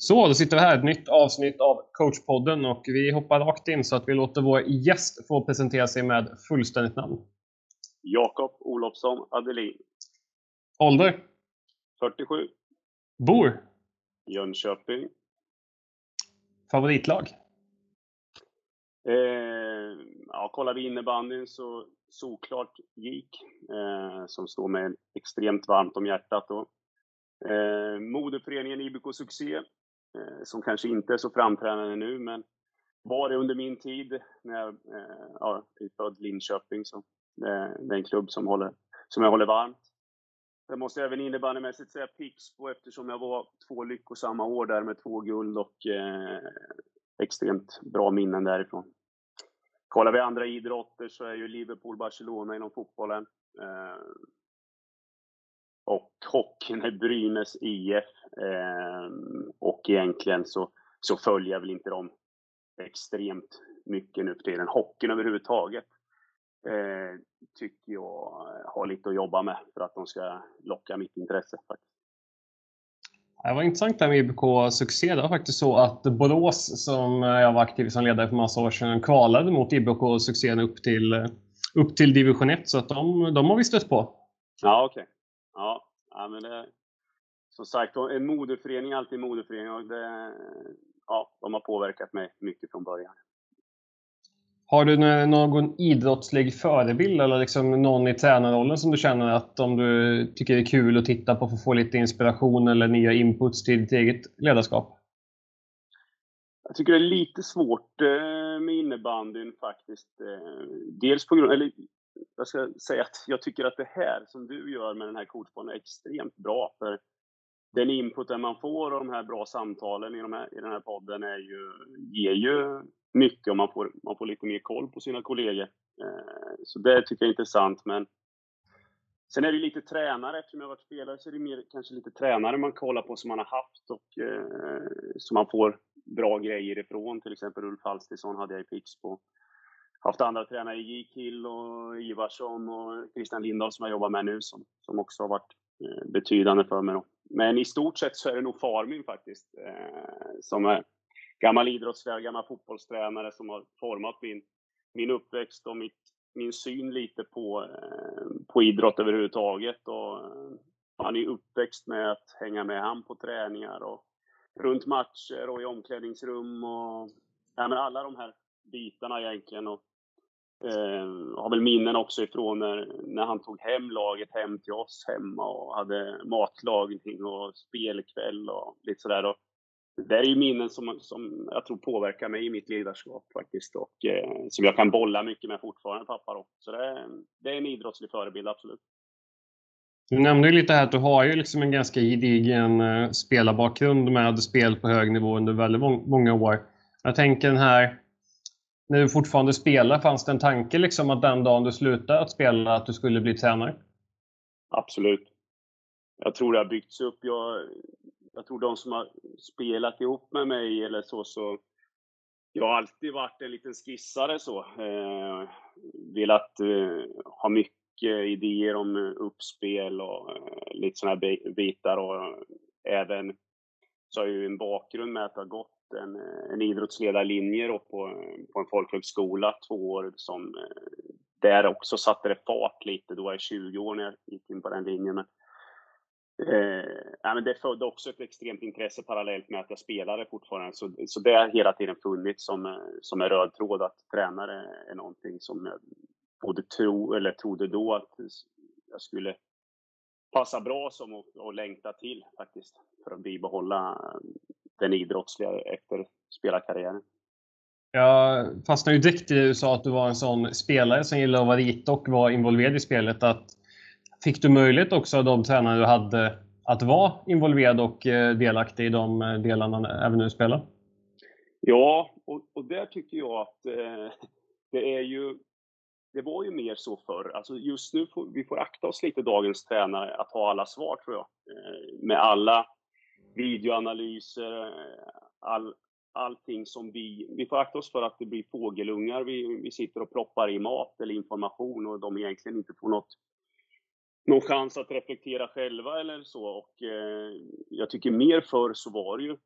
Så, då sitter vi här, ett nytt avsnitt av coachpodden och vi hoppar rakt in så att vi låter vår gäst få presentera sig med fullständigt namn. Jakob Olofsson Adelin. Ålder? 47. Bor? Jönköping. Favoritlag? Eh, ja, kollar vi innebandyn så såklart GIK, eh, som står mig extremt varmt om hjärtat. Då. Eh, moderföreningen IBK Succé, Eh, som kanske inte är så framträdande nu, men var det under min tid när jag eh, ja, är född Linköping. Så eh, det, är en klubb som, håller, som jag håller varmt. Jag måste även innebandymässigt säga Pixbo eftersom jag var två lyckosamma år där med två guld och eh, extremt bra minnen därifrån. Kollar vi andra idrotter så är ju Liverpool, Barcelona inom fotbollen. Eh, och hockeyn är Brynäs IF. Eh, och egentligen så, så följer jag väl inte dem extremt mycket nu för tiden. Hockeyn överhuvudtaget eh, tycker jag har lite att jobba med för att de ska locka mitt intresse. Faktiskt. Det var intressant där med IBK Succé. Det var faktiskt så att Borås, som jag var aktiv som ledare för massa år sedan, kvalade mot IBK Succé upp till, upp till division 1. Så att de, de har vi stött på. Ja, okej. Okay. Ja, ja, men det, som sagt, en moderförening är alltid en moderförening och det, ja, de har påverkat mig mycket från början. Har du någon idrottslig förebild eller liksom någon i tränarrollen som du känner att om du tycker det är kul att titta på för att få lite inspiration eller nya inputs till ditt eget ledarskap? Jag tycker det är lite svårt eh, med innebandyn faktiskt. Eh, dels på grund, eller jag ska säga att jag tycker att det här som du gör med den här coachbanan är extremt bra. För den inputen man får och de här bra samtalen i, de här, i den här podden är ju, ger ju mycket och man får, man får lite mer koll på sina kollegor. Eh, så det tycker jag är intressant. Men sen är det lite tränare, eftersom jag varit spelare så är det mer kanske lite tränare man kollar på som man har haft och eh, som man får bra grejer ifrån. Till exempel Ulf Alstisson hade jag i Pixbo. Haft andra tränare i J. Kill och Ivarsson och Christian Lindahl som jag jobbar med nu som, som också har varit eh, betydande för mig. Då. Men i stort sett så är det nog Farmin faktiskt eh, som är gammal idrottslärare, gammal fotbollstränare som har format min, min uppväxt och mitt, min syn lite på, eh, på idrott överhuvudtaget. Och, eh, han är uppväxt med att hänga med han på träningar och runt matcher och i omklädningsrum och ja, men alla de här bitarna egentligen. Och, eh, har väl minnen också ifrån när, när han tog hem laget hem till oss hemma och hade matlagning och spelkväll och lite sådär. Och det är ju minnen som, som jag tror påverkar mig i mitt ledarskap faktiskt och eh, som jag kan bolla mycket med fortfarande, pappa. Då. Så det, det är en idrottslig förebild, absolut. Du nämnde ju lite här att du har ju liksom en ganska gedigen eh, spelarbakgrund med spel på hög nivå under väldigt många år. Jag tänker den här, när du fortfarande spelar, fanns det en tanke liksom att den dagen du slutade att spela, att du skulle bli tränare? Absolut. Jag tror det har byggts upp. Jag, jag tror de som har spelat ihop med mig eller så, så jag har alltid varit en liten skissare så. Eh, velat eh, ha mycket idéer om eh, uppspel och eh, lite sådana här bitar och eh, även så har jag ju en bakgrund med att ha gått en, eh, en idrottsledarlinje på, eh, på en folkhögskola två år som eh, där också satte det fart lite. Då var jag 20 år när jag gick in på den linjen. Men Eh, ja, men det födde också ett extremt intresse parallellt med att jag spelade fortfarande. Så, så det har hela tiden funnits som, som en röd tråd att tränare är någonting som jag både tro, eller trodde då att jag skulle passa bra som och, och längta till faktiskt. För att bibehålla den idrottsliga efter spelarkarriären. Jag fastnade ju direkt i det du sa att du var en sån spelare som gillade att vara rita och var involverad i spelet. Att Fick du möjlighet också av de tränare du hade att vara involverad och eh, delaktig i de eh, delarna även när du spelar? Ja, och, och där tycker jag att eh, det är ju det var ju mer så förr. Alltså just nu får vi får akta oss lite, dagens tränare, att ha alla svar tror jag. Eh, med alla videoanalyser, eh, all, allting som vi... Vi får akta oss för att det blir fågelungar vi, vi sitter och proppar i mat eller information och de egentligen inte får något någon chans att reflektera själva eller så. Och eh, jag tycker mer förr så var det ju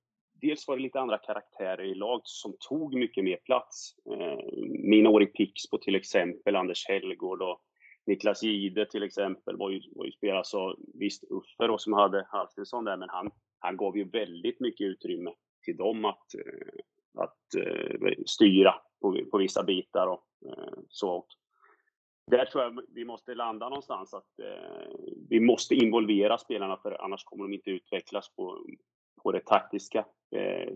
dels var det lite andra karaktärer i laget som tog mycket mer plats. Eh, mina år i Pixbo till exempel, Anders Hellgård och Niklas Gide till exempel var ju, var ju spelare, så visst Uffe då som hade Halstensson där, men han, han gav ju väldigt mycket utrymme till dem att, eh, att eh, styra på, på vissa bitar och eh, så. Där tror jag vi måste landa någonstans att vi måste involvera spelarna för annars kommer de inte utvecklas på, på det taktiska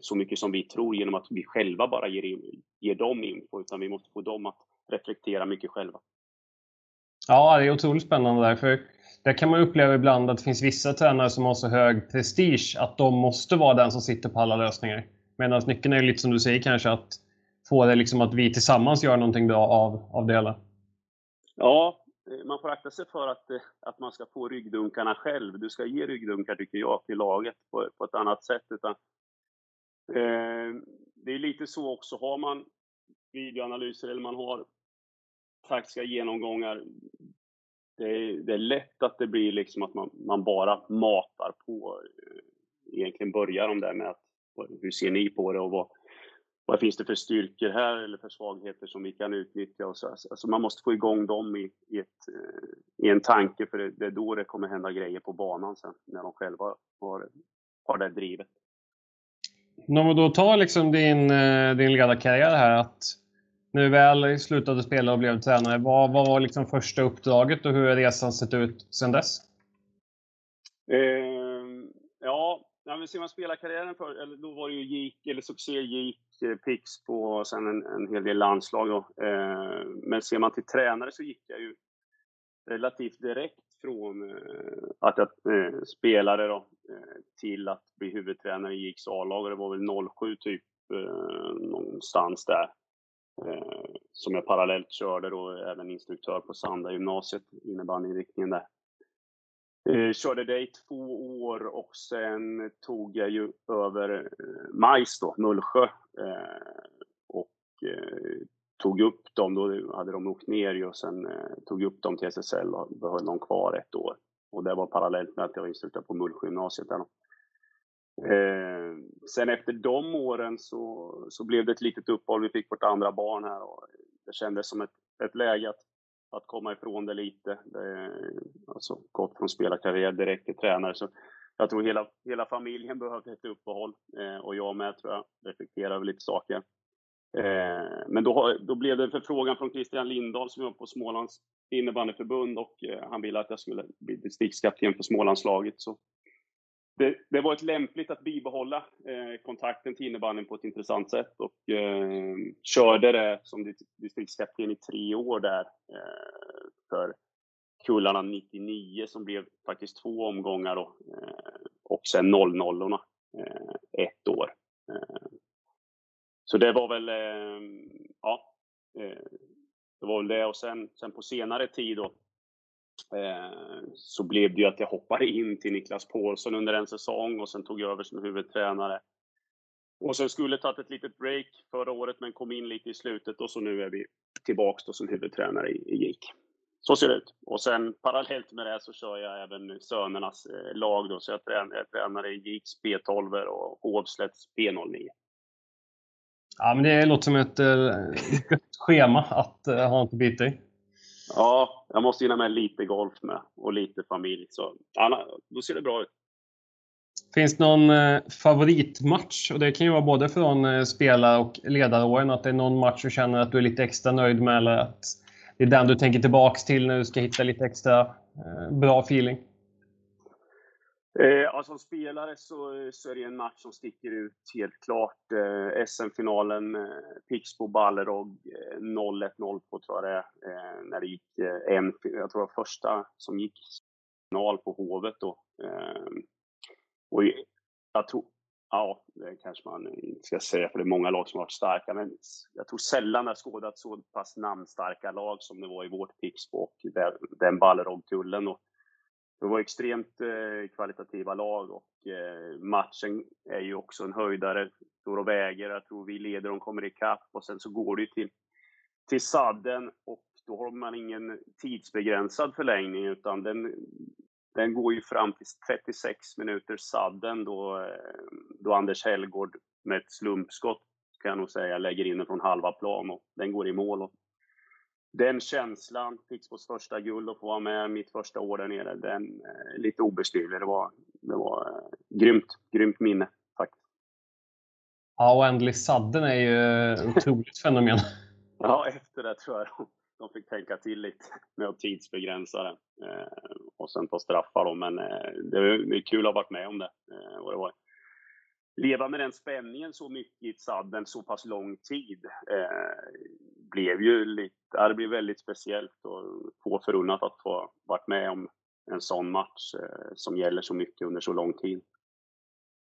så mycket som vi tror genom att vi själva bara ger, ger dem info, utan vi måste få dem att reflektera mycket själva. Ja, det är otroligt spännande där. För där kan man uppleva ibland att det finns vissa tränare som har så hög prestige att de måste vara den som sitter på alla lösningar. Medan nyckeln är lite som du säger kanske att få det liksom att vi tillsammans gör någonting bra av, av det hela. Ja, eh, man får akta sig för att, eh, att man ska få ryggdunkarna själv. Du ska ge ryggdunkar, tycker jag, till laget på, på ett annat sätt. Utan, eh, det är lite så också, har man videoanalyser eller man har taktiska genomgångar. Det är, det är lätt att det blir liksom att man, man bara matar på. Eh, egentligen börjar de där med att hur ser ni på det och vad, vad finns det för styrkor här eller för svagheter som vi kan utnyttja? Och så, alltså man måste få igång dem i, i, ett, eh, i en tanke för det, det, är då det kommer hända grejer på banan sen när de själva har, har det drivet. Om vi då tar liksom din, eh, din ledarkarriär här att nu väl slutade spela och blev tränare, vad, vad var liksom första uppdraget och hur har resan sett ut sedan dess? Eh, ja, när men ser man spelarkarriären för, eller då var det ju GIK, eller Succé, GIK, eh, Pix på och sen en, en hel del landslag. Då. Eh, men ser man till tränare så gick jag ju relativt direkt från eh, att jag eh, spelade då, eh, till att bli huvudtränare i GIKs A-lag. Det var väl 07 typ, eh, någonstans där. Eh, som jag parallellt körde då, även instruktör på Sanda gymnasiet, innebandyinriktningen där. Eh, körde det i två år och sen tog jag ju över eh, Majs då, Mullsjö. Eh, och eh, tog upp dem, då hade de åkt ner ju och sen eh, tog upp dem till SSL och behöll dem kvar ett år. Och det var parallellt med att jag var instruktör på Mullsjö gymnasiet där då. Eh, sen efter de åren så, så blev det ett litet uppehåll. Vi fick vårt andra barn här och det kändes som ett, ett läge att, att komma ifrån det lite. Det, alltså gått från spelarkarriär direkt till tränare. Så jag tror hela, hela familjen behövde ett uppehåll eh, och jag med tror jag reflekterar över lite saker. Eh, men då, då blev det en förfrågan från Christian Lindahl som jobbar på Smålands innebandyförbund och eh, han ville att jag skulle bli distriktskapten för Smålandslaget. Så det, det var ett lämpligt att bibehålla eh, kontakten till innebandyn på ett intressant sätt och eh, körde det som distriktskapten i tre år där eh, för kullarna 99 som blev faktiskt två omgångar då, eh, och sen 00 eh, ett år. Eh, så det var väl, eh, ja, eh, det var väl det och sen, sen på senare tid då så blev det ju att jag hoppade in till Niklas Paulsson under en säsong och sen tog jag över som huvudtränare. Och sen skulle tagit ett litet break förra året men kom in lite i slutet och så nu är vi tillbaks då som huvudtränare i, GIK. Så ser det ut. Och sen parallellt med det så kör jag även sönernas eh, lag då, så jag tränar, jag tränar i GIKs P12 och Hovslätts P09. Ja, men det låter som ett eh, schema att eh, ha inte bit i. Ja, jag måste hinna med lite golf med och lite familj. Så Anna, då ser det bra ut. Finns det någon eh, favoritmatch? Och det kan ju vara både från eh, spelare spelar och ledaråren, att det är någon match du känner att du är lite extra nöjd med eller att det är den du tänker tillbaks till när du ska hitta lite extra eh, bra feeling? Eh, som spelare så, eh, så är det en match som sticker ut helt klart. Eh, SM-finalen, eh, Pixbo-Ballerog, eh, 0-1, 0-2 tror jag det är. Eh, när det gick eh, en, jag tror det var första som gick final på Hovet då. Eh, och jag tror, ja, det kanske man inte ska säga för det är många lag som har varit starka, men jag tror sällan jag skådat så pass namnstarka lag som det var i vårt Pixbo och den, den Ballerog-kullen. Det var extremt eh, kvalitativa lag och eh, matchen är ju också en höjdare. Står och väger. Jag tror vi leder, de kommer ikapp och sen så går det till, till sadden och då har man ingen tidsbegränsad förlängning utan den, den går ju fram till 36 minuter sadden då, eh, då Anders Hellgård med ett slumpskott kan jag nog säga lägger in den från halva plan och den går i mål. Och den känslan, Pixbos första guld och få vara med mitt första år där nere, den är eh, lite obeskrivlig. Det var, det var eh, grymt, grymt minne faktiskt. Ja, och Endley Sudden är ju ett otroligt fenomen. Ja, efter det tror jag de fick tänka till lite med att tidsbegränsa det eh, och sen ta straffar då. Men det är kul att ha varit med om det. Och det var, leva med den spänningen så mycket i sadden så pass lång tid eh, blev ju lite, ja, det blev väldigt speciellt och få förunnat att få varit med om en sån match eh, som gäller så mycket under så lång tid.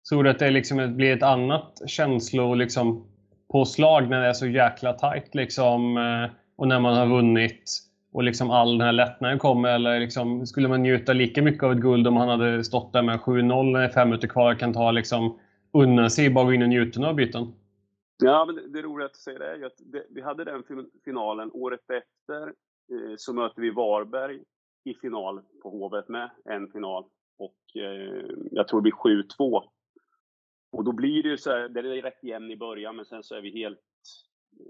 Tror du att det liksom blir ett annat känslopåslag liksom, när det är så jäkla tajt liksom, eh, och när man har vunnit och liksom all den här lättnaden kommer? Eller liksom, skulle man njuta lika mycket av ett guld om man hade stått där med 7-0 när det är fem minuter kvar och kan ta liksom, unna sig bara gå in och njuta av byten? Ja, men det, det roliga att säga det är ju att det, vi hade den finalen året efter eh, så möter vi Varberg i final på Hovet med, en final. Och eh, jag tror det blir 7-2. Och då blir det ju så här, det är rätt jämn i början men sen så är vi helt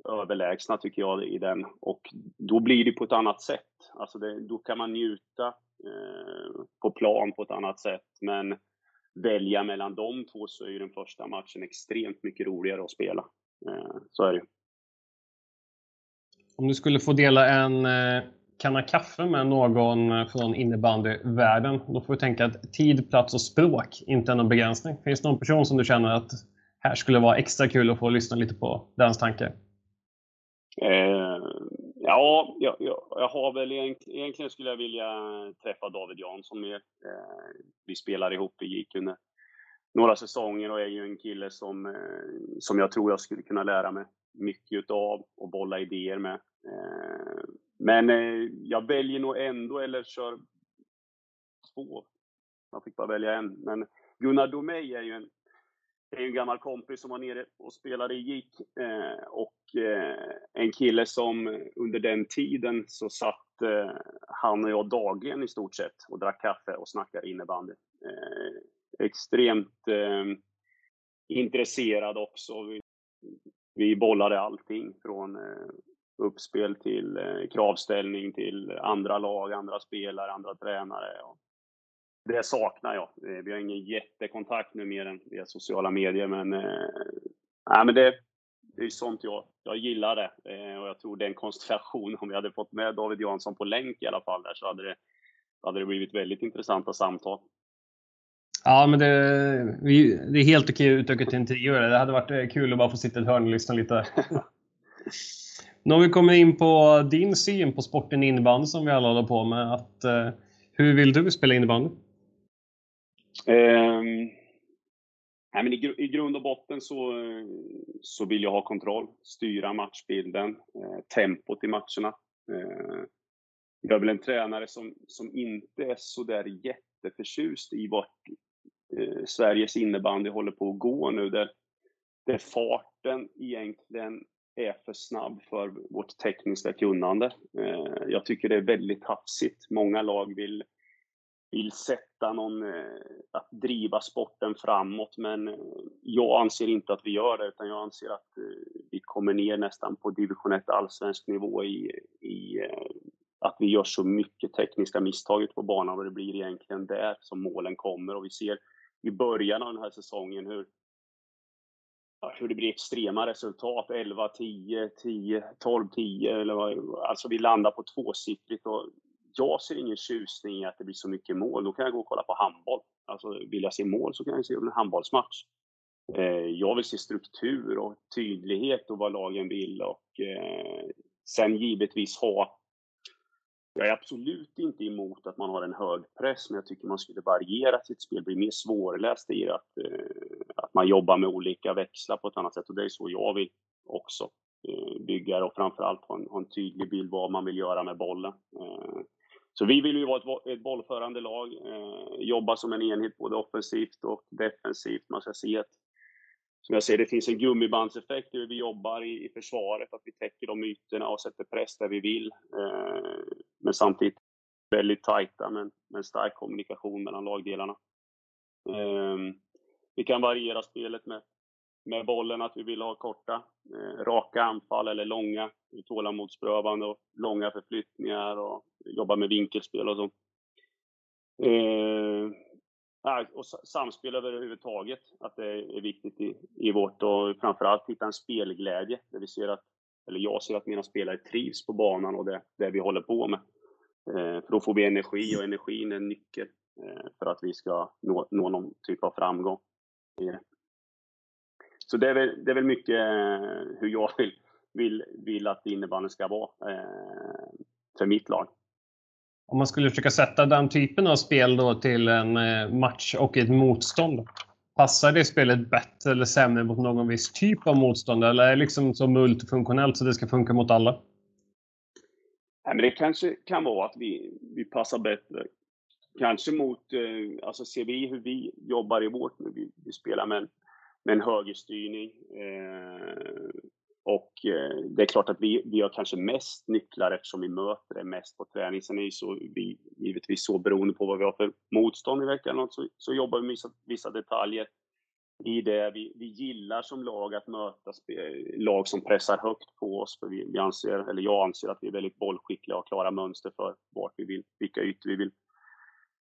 överlägsna tycker jag i den. Och då blir det på ett annat sätt. Alltså det, då kan man njuta eh, på plan på ett annat sätt. Men välja mellan de två så är ju den första matchen extremt mycket roligare att spela. Eh, så är det Om du skulle få dela en eh, kanna kaffe med någon från innebandyvärlden, då får du tänka att tid, plats och språk inte är någon begränsning. Finns det någon person som du känner att här skulle vara extra kul att få lyssna lite på dens tanke? Eh, ja, jag, jag, jag, har väl egentligen, egentligen skulle jag vilja träffa David Jansson mer. Eh, vi spelar ihop, vi gick under några säsonger och är ju en kille som, eh, som jag tror jag skulle kunna lära mig mycket utav och bolla idéer med. Eh, men eh, jag väljer nog ändå, eller kör två. Jag fick bara välja en. Men Gunnar Domey är ju en det är en gammal kompis som var nere och spelade i GIK eh, och eh, en kille som under den tiden så satt eh, han och jag dagligen i stort sett och drack kaffe och snackade innebandy. Eh, extremt eh, intresserad också. Vi, vi bollade allting från eh, uppspel till eh, kravställning till andra lag, andra spelare, andra tränare. Och det saknar jag. Eh, vi har ingen jättekontakt nu mer än via sociala medier, men, äh, men det, det är sånt jag, jag gillar det. Eh, och jag tror den konstellation, om vi hade fått med David Jansson på länk i alla fall, där, så hade det, hade det blivit väldigt intressanta samtal. Ja, men det, det är helt okej att utöka till en tio. Det hade varit kul att bara få sitta i ett hörn och lyssna lite. nu har vi kommit in på din syn på sporten innebandy som vi alla håller på med. Att, hur vill du spela innebandy? Eh, nej, men i, i, grund och botten så, så vill jag ha kontroll, styra matchbilden, eh, tempot i matcherna. Eh, jag är väl en tränare som, som inte är så där jätteförtjust i vart eh, Sveriges innebandy håller på att gå nu, där, där farten egentligen är för snabb för vårt tekniska kunnande. Eh, jag tycker det är väldigt hafsigt. Många lag vill vill sätta någon, eh, att driva sporten framåt. Men eh, jag anser inte att vi gör det, utan jag anser att eh, vi kommer ner nästan på division 1 allsvensk nivå i, i att vi gör så mycket tekniska misstag ute på banan och det blir egentligen där som målen kommer. Och vi ser i början av den här säsongen hur, hur det blir extrema resultat. 11, 10, 10, 12, 10. Eller vad, alltså vi landar på tvåsiffrigt och jag ser ingen tjusning i att det blir så mycket mål. Då kan jag gå och kolla på handboll. Alltså vill jag se mål så kan jag se en handbollsmatch. Eh, jag vill se struktur och tydlighet och vad lagen vill och eh, sen givetvis ha jag är absolut inte emot att man har en hög press, men jag tycker man skulle variera sitt spel, bli mer svårläst i att, eh, att man jobbar med olika växlar på ett annat sätt. Och det är så jag vill också eh, bygga och framförallt ha en, ha en tydlig bild vad man vill göra med bollen. Eh, så vi vill ju vara ett, ett bollförande lag, eh, jobba som en enhet både offensivt och defensivt. Man ska se att, som jag säger, det finns en gummibandseffekt i hur vi jobbar i, i försvaret, att vi täcker de ytorna och sätter press där vi vill. Eh, men samtidigt väldigt tajta med, med stark kommunikation mellan lagdelarna. Eh, vi kan variera spelet med, med bollen, att vi vill ha korta, eh, raka anfall eller långa, tålamodsprövande och långa förflyttningar och jobba med vinkelspel och så. Eh, och samspel överhuvudtaget, att det är viktigt i, i vårt och framförallt hitta en spelglädje där vi ser att, eller jag ser att mina spelare trivs på banan och det, det vi håller på med. Eh, för då får vi energi och energin är en nyckel eh, för att vi ska nå, nå någon typ av framgång. Så det är väl, det är väl mycket eh, hur jag vill, vill, vill att innebandyn ska vara eh, för mitt lag. Om man skulle försöka sätta den typen av spel då till en eh, match och ett motstånd. Passar det spelet bättre eller sämre mot någon viss typ av motstånd? Eller är det liksom så multifunktionellt så det ska funka mot alla? Nej, men det kanske kan vara att vi, vi passar bättre. Kanske mot, alltså ser vi hur vi jobbar i vårt vi, vi spelar med med en högerstyrning. Eh, och eh, det är klart att vi, vi har kanske mest nycklar eftersom vi möter det mest på träning. Sen är ju så, vi givetvis så beroende på vad vi har för motstånd i veckan, så, så jobbar vi med vissa, vissa detaljer i det. Vi, vi gillar som lag att möta lag som pressar högt på oss. För vi, vi anser, eller jag anser att vi är väldigt bollskickliga och klara mönster för vart vi vill, vilka ytor vi vill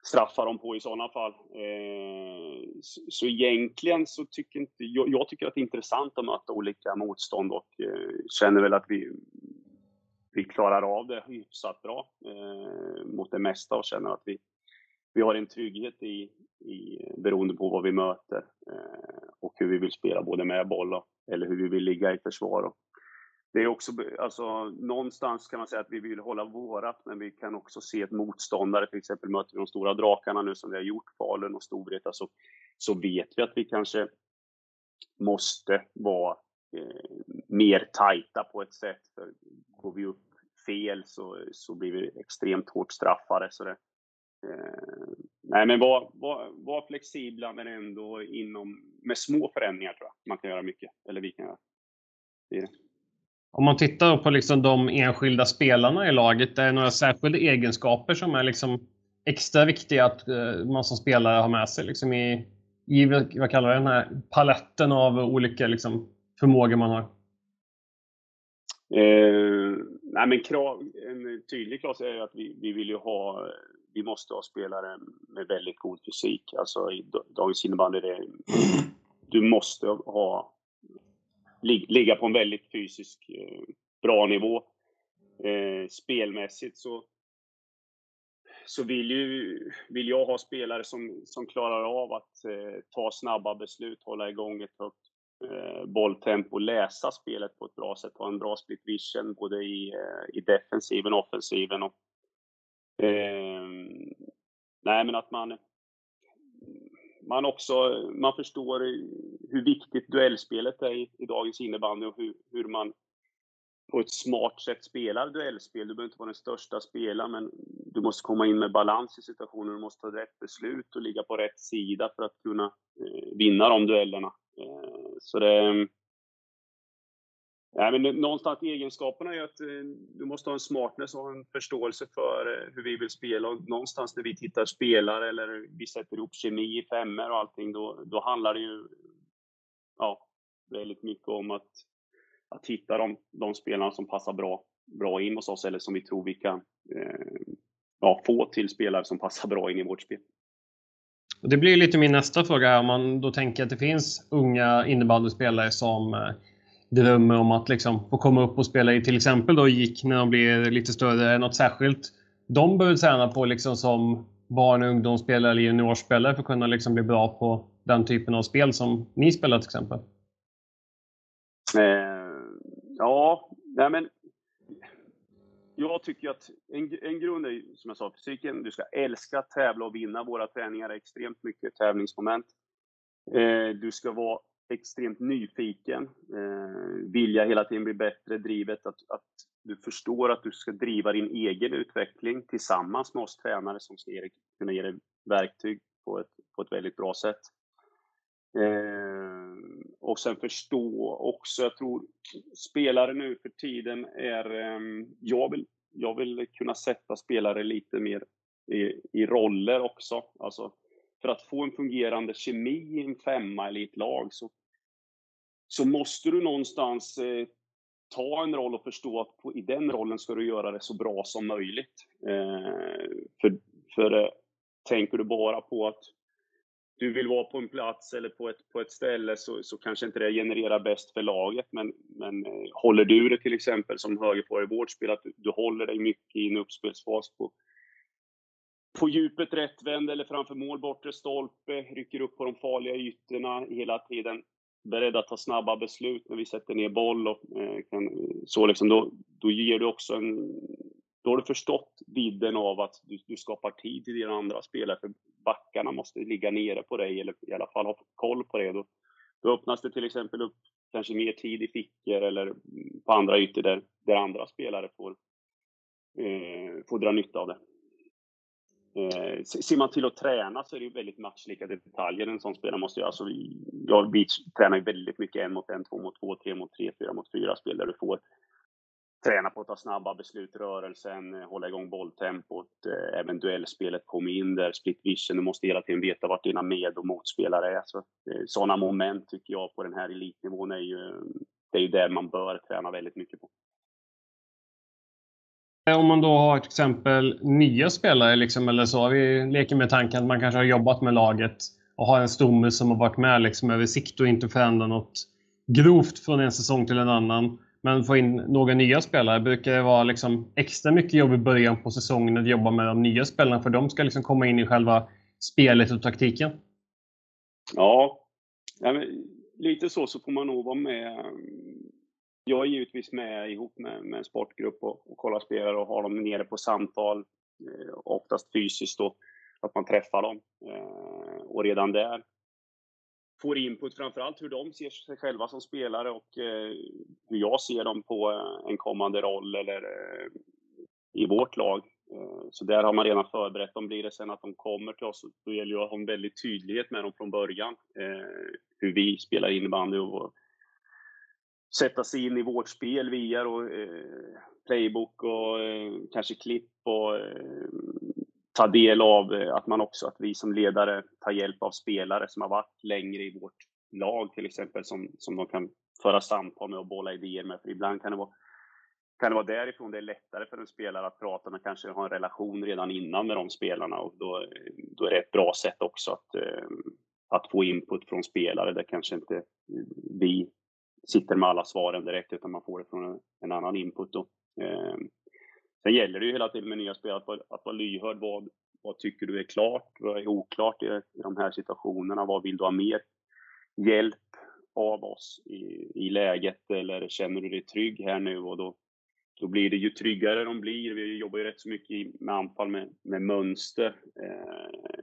straffa dem på i sådana fall. Eh, så, så egentligen så tycker inte jag, jag, tycker att det är intressant att möta olika motstånd och eh, känner väl att vi, vi klarar av det hyfsat bra eh, mot det mesta och känner att vi, vi har en trygghet i, i beroende på vad vi möter eh, och hur vi vill spela både med boll och, eller hur vi vill ligga i försvar. Och, det är också, alltså någonstans kan man säga att vi vill hålla vårat, men vi kan också se ett motståndare, till exempel möter vi de stora drakarna nu som vi har gjort, Falun och Storvreta, så, så vet vi att vi kanske måste vara eh, mer tajta på ett sätt. För går vi upp fel så, så blir vi extremt hårt straffade. Så det, eh, nej, men var, var, var flexibla men ändå inom, med små förändringar tror jag man kan göra mycket, eller vi kan göra. Det är det. Om man tittar på liksom de enskilda spelarna i laget, är det några särskilda egenskaper som är liksom extra viktiga att eh, man som spelare har med sig liksom i, i vad kallar den här paletten av olika liksom, förmågor man har? Eh, nej men krav, en tydlig klass är att vi, vi vill ju ha, vi måste ha spelare med väldigt god fysik. Alltså i dagens innebandy, det, du måste ha ligga på en väldigt fysisk eh, bra nivå. Eh, spelmässigt så, så vill, ju, vill jag ha spelare som, som klarar av att eh, ta snabba beslut, hålla igång ett högt bolltempo, läsa spelet på ett bra sätt, ha en bra split vision både i, i defensiven och offensiven. Och, eh, nej, men att man man också man förstår hur viktigt duellspelet är i, i dagens innebandy och hur, hur man på ett smart sätt spelar duellspel. Du behöver inte vara den största spelaren, men du måste komma in med balans i situationen. Du måste ta rätt beslut och ligga på rätt sida för att kunna eh, vinna de duellerna. Eh, så det, Nej, men någonstans egenskaperna är att eh, du måste ha en smartness och en förståelse för eh, hur vi vill spela. Och någonstans när vi tittar spelare eller vi sätter ihop kemi i femmer och allting, då, då handlar det ju ja, väldigt mycket om att, att hitta de, de spelarna som passar bra, bra in hos oss eller som vi tror vi kan eh, ja, få till spelare som passar bra in i vårt spel. Det blir lite min nästa fråga. Om man då tänker att det finns unga innebandyspelare som eh, drömmer om att liksom få komma upp och spela i till exempel då gick när de blir lite större, något särskilt de behöver träna på liksom som barn och ungdomsspelare eller juniorspelare för att kunna liksom bli bra på den typen av spel som ni spelar till exempel? Eh, ja, nej men jag tycker att en, en grund är, som jag sa, fysiken. Du ska älska att tävla och vinna. Våra träningar är extremt mycket tävlingsmoment. Eh, du ska vara extremt nyfiken, eh, vilja hela tiden bli bättre, drivet att, att du förstår att du ska driva din egen utveckling tillsammans med oss tränare som ska ge, kunna ge dig verktyg på ett, på ett väldigt bra sätt. Eh, och sen förstå också, jag tror spelare nu för tiden är, eh, jag vill jag vill kunna sätta spelare lite mer i, i roller också. Alltså, för att få en fungerande kemi i en femma eller i ett lag så, så måste du någonstans eh, ta en roll och förstå att på, i den rollen ska du göra det så bra som möjligt. Eh, för för eh, tänker du bara på att du vill vara på en plats eller på ett, på ett ställe så, så kanske inte det genererar bäst för laget. Men, men eh, håller du det till exempel som högerforward i vårt spel, att du, du håller dig mycket i en uppspelsfas på, på djupet rättvänd eller framför mål, bortre stolpe, rycker upp på de farliga ytorna hela tiden beredda att ta snabba beslut när vi sätter ner boll och eh, kan, så liksom, då, då ger du också en då har du förstått vidden av att du, du skapar tid till dina andra spelare, för backarna måste ligga nere på dig, eller i alla fall ha koll på det. Då, då öppnas det till exempel upp kanske mer tid i fickor eller på andra ytor där, där andra spelare får, eh, får dra nytta av det. Eh, ser man till att träna så är det väldigt matchlika detaljer en sån spelare måste göra. Alltså vi, jag, vi tränar ju väldigt mycket en mot en, två mot två, tre mot tre, fyra mot fyra spel där du får träna på att ta snabba beslut, rörelsen, eh, hålla igång bolltempot, eh, även duellspelet kommer in där, split vision, du måste hela tiden veta vart dina med och motspelare är. Så, eh, sådana moment tycker jag på den här elitnivån är ju, det är ju där man bör träna väldigt mycket på. Eh, om man då har till exempel nya spelare, liksom, eller så, vi leker med tanken att man kanske har jobbat med laget och har en stomme som har varit med liksom, över sikt och inte förändrat något grovt från en säsong till en annan men få in några nya spelare brukar det vara liksom extra mycket jobb i början på säsongen att jobba med de nya spelarna för de ska liksom komma in i själva spelet och taktiken. Ja, ja lite så så får man nog vara med. Jag är givetvis med ihop med, med en sportgrupp och, och kollar spelare och har dem nere på samtal, eh, oftast fysiskt då, att man träffar dem. Eh, och redan där får input framförallt hur de ser sig själva som spelare och eh, hur jag ser dem på eh, en kommande roll eller eh, i vårt lag. Eh, så där har man redan förberett dem. Blir det sen att de kommer till oss, då gäller det att ha en väldig tydlighet med dem från början. Eh, hur vi spelar innebandy och sätta sig in i vårt spel via då, eh, playbook och eh, kanske klipp och eh, ta del av eh, att man också, att vi som ledare tar hjälp av spelare som har varit längre i vårt lag till exempel, som, som de kan föra samtal med och bolla idéer med. För ibland kan det vara kan det vara därifrån det är lättare för en spelare att prata med, kanske ha en relation redan innan med de spelarna och då, då är det ett bra sätt också att, eh, att få input från spelare där kanske inte vi sitter med alla svaren direkt utan man får det från en annan input. Då. Eh, Sen gäller det ju hela tiden med nya spelare att vara, att vara lyhörd. Vad, vad tycker du är klart? Vad är oklart i, i de här situationerna? Vad vill du ha mer hjälp av oss i, i läget? Eller känner du dig trygg här nu? Och då, då blir det ju tryggare de blir. Vi jobbar ju rätt så mycket med anfall med, med mönster. Eh,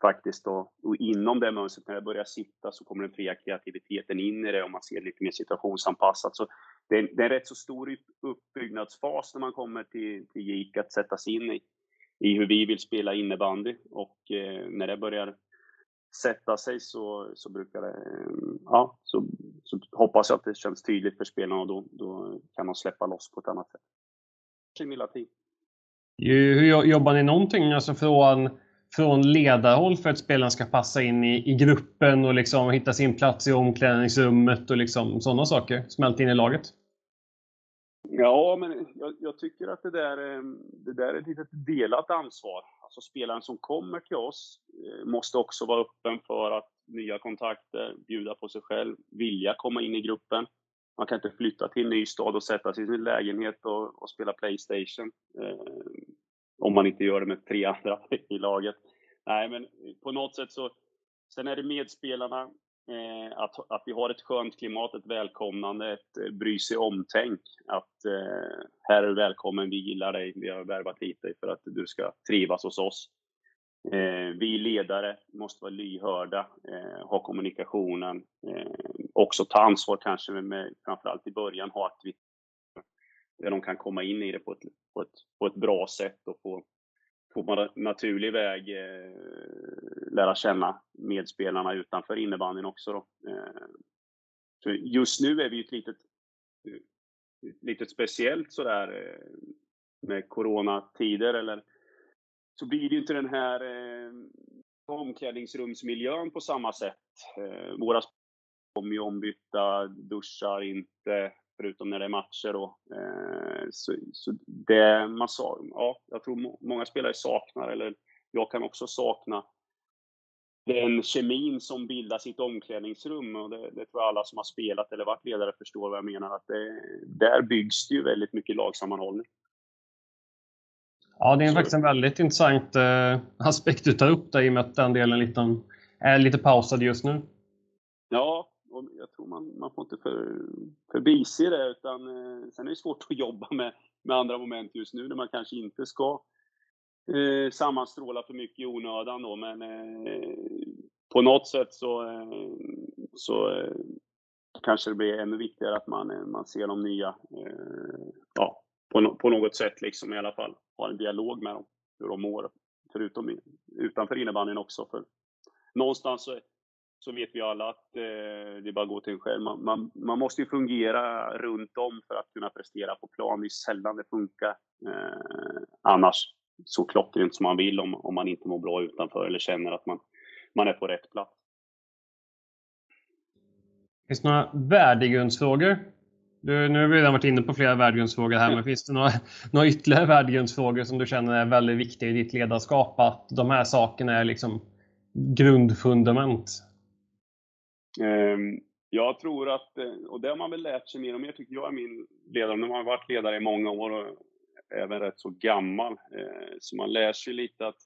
faktiskt då. Och inom det mönstret, när det börjar sitta, så kommer den fria kreativiteten in i det och man ser lite mer situationsanpassat. Så det är, det är en rätt så stor uppbyggnadsfas när man kommer till, till GIK att sätta sig in i, i hur vi vill spela innebandy. Och eh, när det börjar sätta sig så, så brukar det, eh, ja, så, så hoppas jag att det känns tydligt för spelarna och då, då kan de släppa loss på ett annat sätt. Hur jobbar ni någonting alltså från från ledarhåll för att spelarna ska passa in i, i gruppen och liksom hitta sin plats i omklädningsrummet och liksom sådana saker? Smälta in i laget? Ja, men jag, jag, tycker att det där, eh, det där är ett litet delat ansvar. Alltså spelaren som kommer till oss eh, måste också vara öppen för att nya kontakter, bjuda på sig själv, vilja komma in i gruppen. Man kan inte flytta till en ny stad och sätta sig i sin lägenhet och, och spela Playstation. Eh, om man inte gör det med tre andra i laget. Nej, men på något sätt så... Sen är det medspelarna, eh, att, att vi har ett skönt klimat, ett välkomnande, ett eh, bry sig om-tänk. Att eh, här är du välkommen, vi gillar dig, vi har värvat hit dig för att du ska trivas hos oss. Eh, vi ledare måste vara lyhörda, eh, ha kommunikationen, eh, också ta ansvar kanske men med framförallt i början, ha aktivitet där de kan komma in i det på ett, på ett, på ett bra sätt och på, på naturlig väg eh, lära känna medspelarna utanför innebandyn också. Då. Eh, så just nu är vi ett litet, litet speciellt sådär, eh, med coronatider eller så blir det ju inte den här eh, omklädningsrumsmiljön på samma sätt. Eh, våra kommer ju ombytta, duschar inte, förutom när det är matcher då. Eh, så, så det man sa, ja, jag tror många spelare saknar, eller jag kan också sakna den kemin som bildas i ett omklädningsrum. Och det, det, tror jag alla som har spelat eller varit ledare förstår vad jag menar. Att det, där byggs det ju väldigt mycket lagsammanhållning. Ja, det är faktiskt en väldigt intressant eh, aspekt du tar upp där i och med att den delen lite, är lite pausad just nu. Ja, tror man, man får inte för, förbise det. Utan, eh, sen är det svårt att jobba med, med andra moment just nu när man kanske inte ska eh, sammanstråla för mycket i onödan. Då, men eh, på något sätt så, eh, så eh, kanske det blir ännu viktigare att man, eh, man ser de nya eh, ja, på, på något sätt liksom i alla fall ha en dialog med dem, hur de mår. Förutom utanför innebandyn också. För någonstans så, så vet vi alla att eh, det är bara går till en själv. Man, man, man, måste ju fungera runt om för att kunna prestera på plan. Det är sällan det funkar eh, annars så klockrent som man vill om, om man inte mår bra utanför eller känner att man, man är på rätt plats. Finns det några värdegrundsfrågor du, nu har vi redan varit inne på flera värdegrundsfrågor här, men finns det några, några ytterligare värdegrundsfrågor som du känner är väldigt viktiga i ditt ledarskap? Att de här sakerna är liksom grundfundament? Ehm, jag tror att, eh, och det har man väl lärt sig mer och mer tycker jag är min ledare, när man har varit ledare i många år och även rätt så gammal. Eh, så man lär sig lite att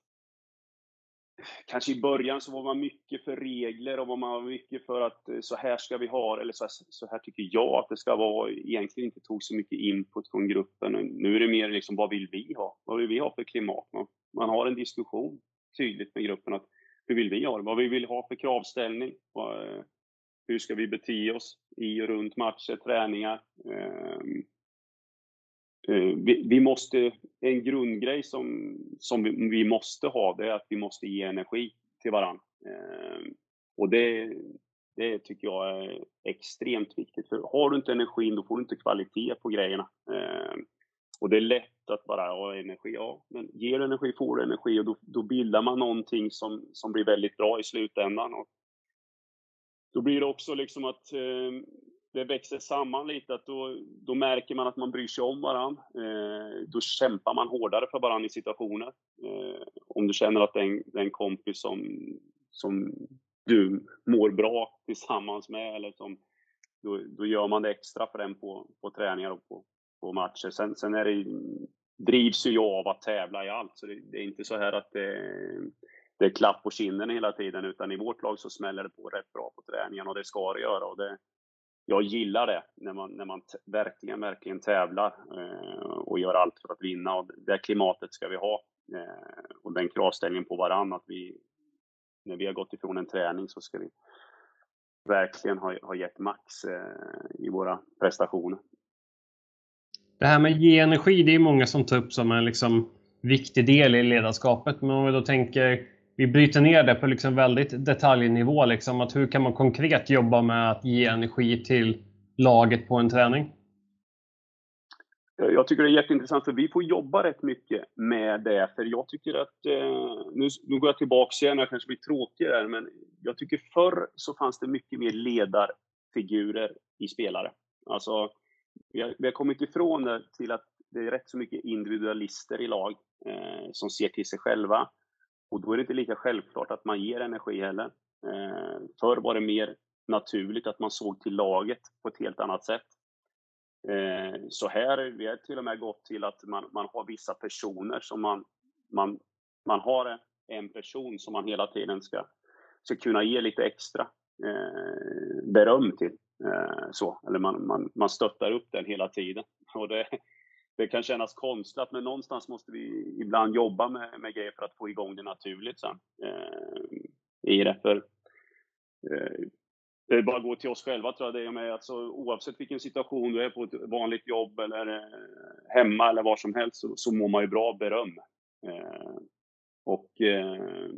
kanske i början så var man mycket för regler och var man mycket för att eh, så här ska vi ha eller så här, så här tycker jag att det ska vara. Egentligen inte tog så mycket input från gruppen. Nu är det mer liksom, vad vill vi ha? Vad vill vi ha för klimat? Man, man har en diskussion tydligt med gruppen att hur vill vi ha det? Vad vi vill ha för kravställning? Vad, hur ska vi bete oss i och runt matcher, träningar? Ehm, eh, vi, vi, måste, en grundgrej som, som vi, vi, måste ha, det är att vi måste ge energi till varandra. Ehm, och det, det tycker jag är extremt viktigt. För har du inte energin, då får du inte kvalitet på grejerna. Ehm, och det är lätt att bara ha energi. Ja, men ger du energi får du energi och då, då bildar man någonting som, som blir väldigt bra i slutändan. Och då blir det också liksom att eh, det växer samman lite, att då, då märker man att man bryr sig om varandra. Eh, då kämpar man hårdare för varandra i situationer. Eh, om du känner att det är en, det är en kompis som, som du mår bra tillsammans med, eller som, då, då gör man det extra för den på, på träningar och på, på matcher. Sen, sen är det, drivs ju jag av att tävla i allt, så det, det är inte så här att det, det är klapp på kinden hela tiden, utan i vårt lag så smäller det på rätt bra på träningen och det ska det göra. Och det, jag gillar det när man, när man verkligen, verkligen tävlar eh, och gör allt för att vinna. Och det klimatet ska vi ha. Eh, och den kravställningen på varandra, att vi, när vi har gått ifrån en träning så ska vi verkligen ha, ha gett max eh, i våra prestationer. Det här med att ge energi, det är många som tar upp som en liksom viktig del i ledarskapet. Men om vi då tänker vi bryter ner det på liksom väldigt detaljnivå. Liksom, att hur kan man konkret jobba med att ge energi till laget på en träning? Jag tycker det är jätteintressant för vi får jobba rätt mycket med det. För jag tycker att, eh, nu, nu går jag tillbaka igen, jag kanske blir tråkig där, men jag tycker förr så fanns det mycket mer ledarfigurer i spelare. Alltså, vi har, vi har kommit ifrån det till att det är rätt så mycket individualister i lag eh, som ser till sig själva. Och då är det inte lika självklart att man ger energi heller. Eh, förr var det mer naturligt att man såg till laget på ett helt annat sätt. Eh, så här, vi har till och med gått till att man, man har vissa personer som man, man, man har en person som man hela tiden ska, ska kunna ge lite extra eh, beröm till. Eh, så, eller man, man, man stöttar upp den hela tiden. Och det, det kan kännas konstlat, men någonstans måste vi ibland jobba med, med grejer för att få igång det naturligt sen eh, i det. För, eh, det är bara att gå till oss själva tror jag det är med. Alltså, oavsett vilken situation du är på ett vanligt jobb eller eh, hemma eller var som helst så, så mår man ju bra av beröm. Eh, och eh,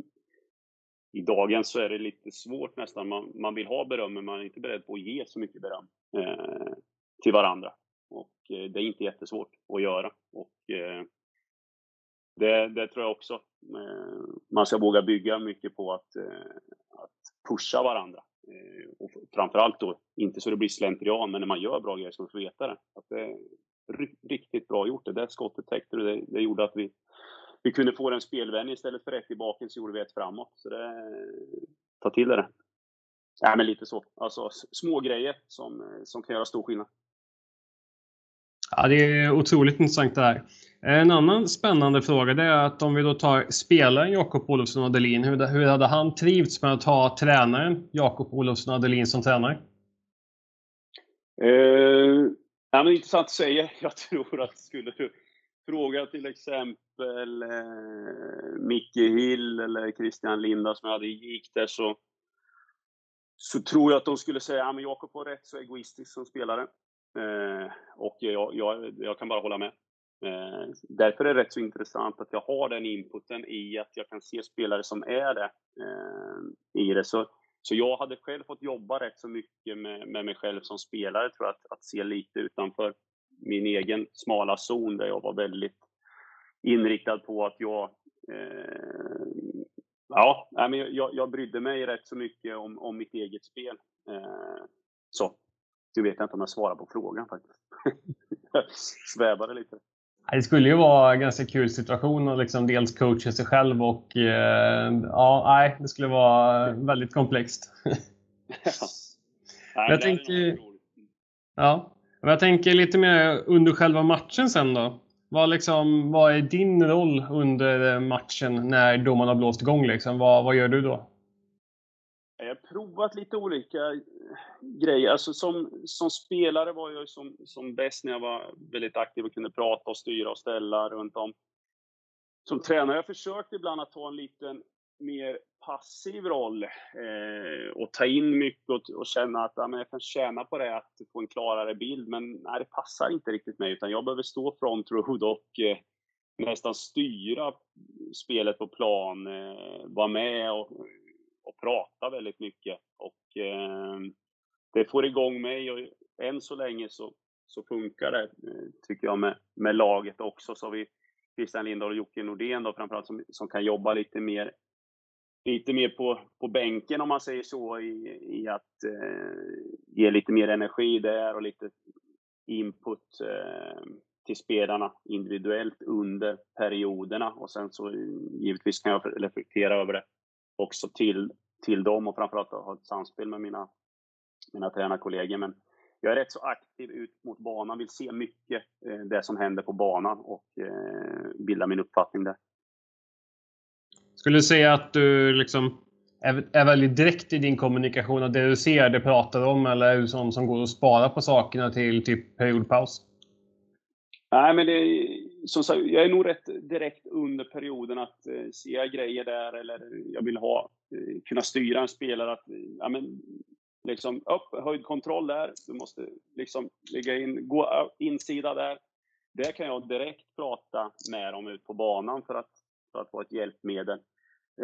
i dagens så är det lite svårt nästan. Man, man vill ha beröm men man är inte beredd på att ge så mycket beröm eh, till varandra. Eh, det är inte jättesvårt att göra. Och eh, det, det tror jag också. Eh, man ska våga bygga mycket på att, att pusha varandra. Och framförallt då, inte så det blir slentrian, men när man gör bra grejer så man man veta det. Att det är riktigt bra gjort. Det där skottet täckte du, det, det gjorde att vi, vi kunde få en spelvändning istället för ett i baken så gjorde vi ett framåt. Så det, ta till det. Ja, men lite så. Alltså små grejer som, som kan göra stor skillnad. Ja, det är otroligt intressant det här. En annan spännande fråga det är att om vi då tar spelaren Jakob Olofsson Adelin, hur, hur hade han trivts med att ha tränaren Jakob Olofsson Adelin som tränare? Eh, ja, men intressant att säga. Jag tror att skulle du fråga till exempel eh, Micke Hill eller Christian Linda som jag hade gick där så, så tror jag att de skulle säga att ja, Jakob var rätt så egoistisk som spelare. Eh, och jag, jag, jag, kan bara hålla med. Eh, därför är det rätt så intressant att jag har den inputen i att jag kan se spelare som är det. Eh, i det. Så, så jag hade själv fått jobba rätt så mycket med, med mig själv som spelare, tror jag, att, att se lite utanför min egen smala zon där jag var väldigt inriktad på att jag eh, Ja, men jag, jag brydde mig rätt så mycket om, om mitt eget spel. Eh, så. Du vet inte om jag svarar på frågan faktiskt. jag svävade lite. Det skulle ju vara en ganska kul situation att liksom dels coacha sig själv och eh, ja, nej, det skulle vara väldigt komplext. nej, jag tänker, ja, jag tänker lite mer under själva matchen sen då. Vad, liksom, vad är din roll under matchen när domaren har blåst igång? Liksom? Vad, vad gör du då? Jag har provat lite olika grejer. Alltså som, som spelare var jag som, som bäst när jag var väldigt aktiv och kunde prata och styra och ställa runt om. Som tränare har jag försökt ibland att ta en liten mer passiv roll eh, och ta in mycket och, och känna att ja, men jag kan tjäna på det, att få en klarare bild. Men nej, det passar inte riktigt mig, utan jag behöver stå front road och eh, nästan styra spelet på plan, eh, vara med och, och prata väldigt mycket. Och eh, det får igång mig och än så länge så, så funkar det, eh, tycker jag, med, med laget också. Så har vi Christian Lindahl och Jocke Nordén då, framförallt som, som kan jobba lite mer lite mer på, på bänken om man säger så i, i att eh, ge lite mer energi där och lite input eh, till spelarna individuellt under perioderna och sen så eh, givetvis kan jag reflektera över det också till, till dem och framförallt ha ett samspel med mina, mina tränarkollegor. Men jag är rätt så aktiv ut mot banan, vill se mycket eh, det som händer på banan och eh, bilda min uppfattning där. Skulle du säga att du liksom är, är väldigt direkt i din kommunikation? Att det du ser, det pratar om? Eller är du sån som går och sparar på sakerna till typ periodpaus? Nej, men det, som sagt, jag är nog rätt direkt under perioden att eh, jag grejer där eller jag vill ha, eh, kunna styra en spelare att, ja men, liksom upp, höjd kontroll där, du måste liksom ligga in, gå insida där. Det kan jag direkt prata med dem ut på banan för att, för att få ett hjälpmedel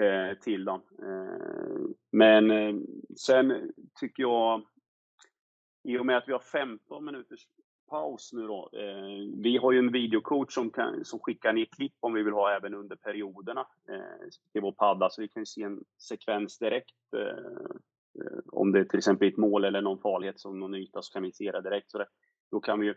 eh, till dem. Eh, men eh, sen tycker jag, i och med att vi har 15 minuters paus nu då. Eh, vi har ju en videocoach som, kan, som skickar ner klipp om vi vill ha även under perioderna eh, till vår padda, så vi kan se en sekvens direkt. Eh, om det till exempel är ett mål eller någon farlighet som någon yta så kan vi se det direkt. Så det, då kan vi ju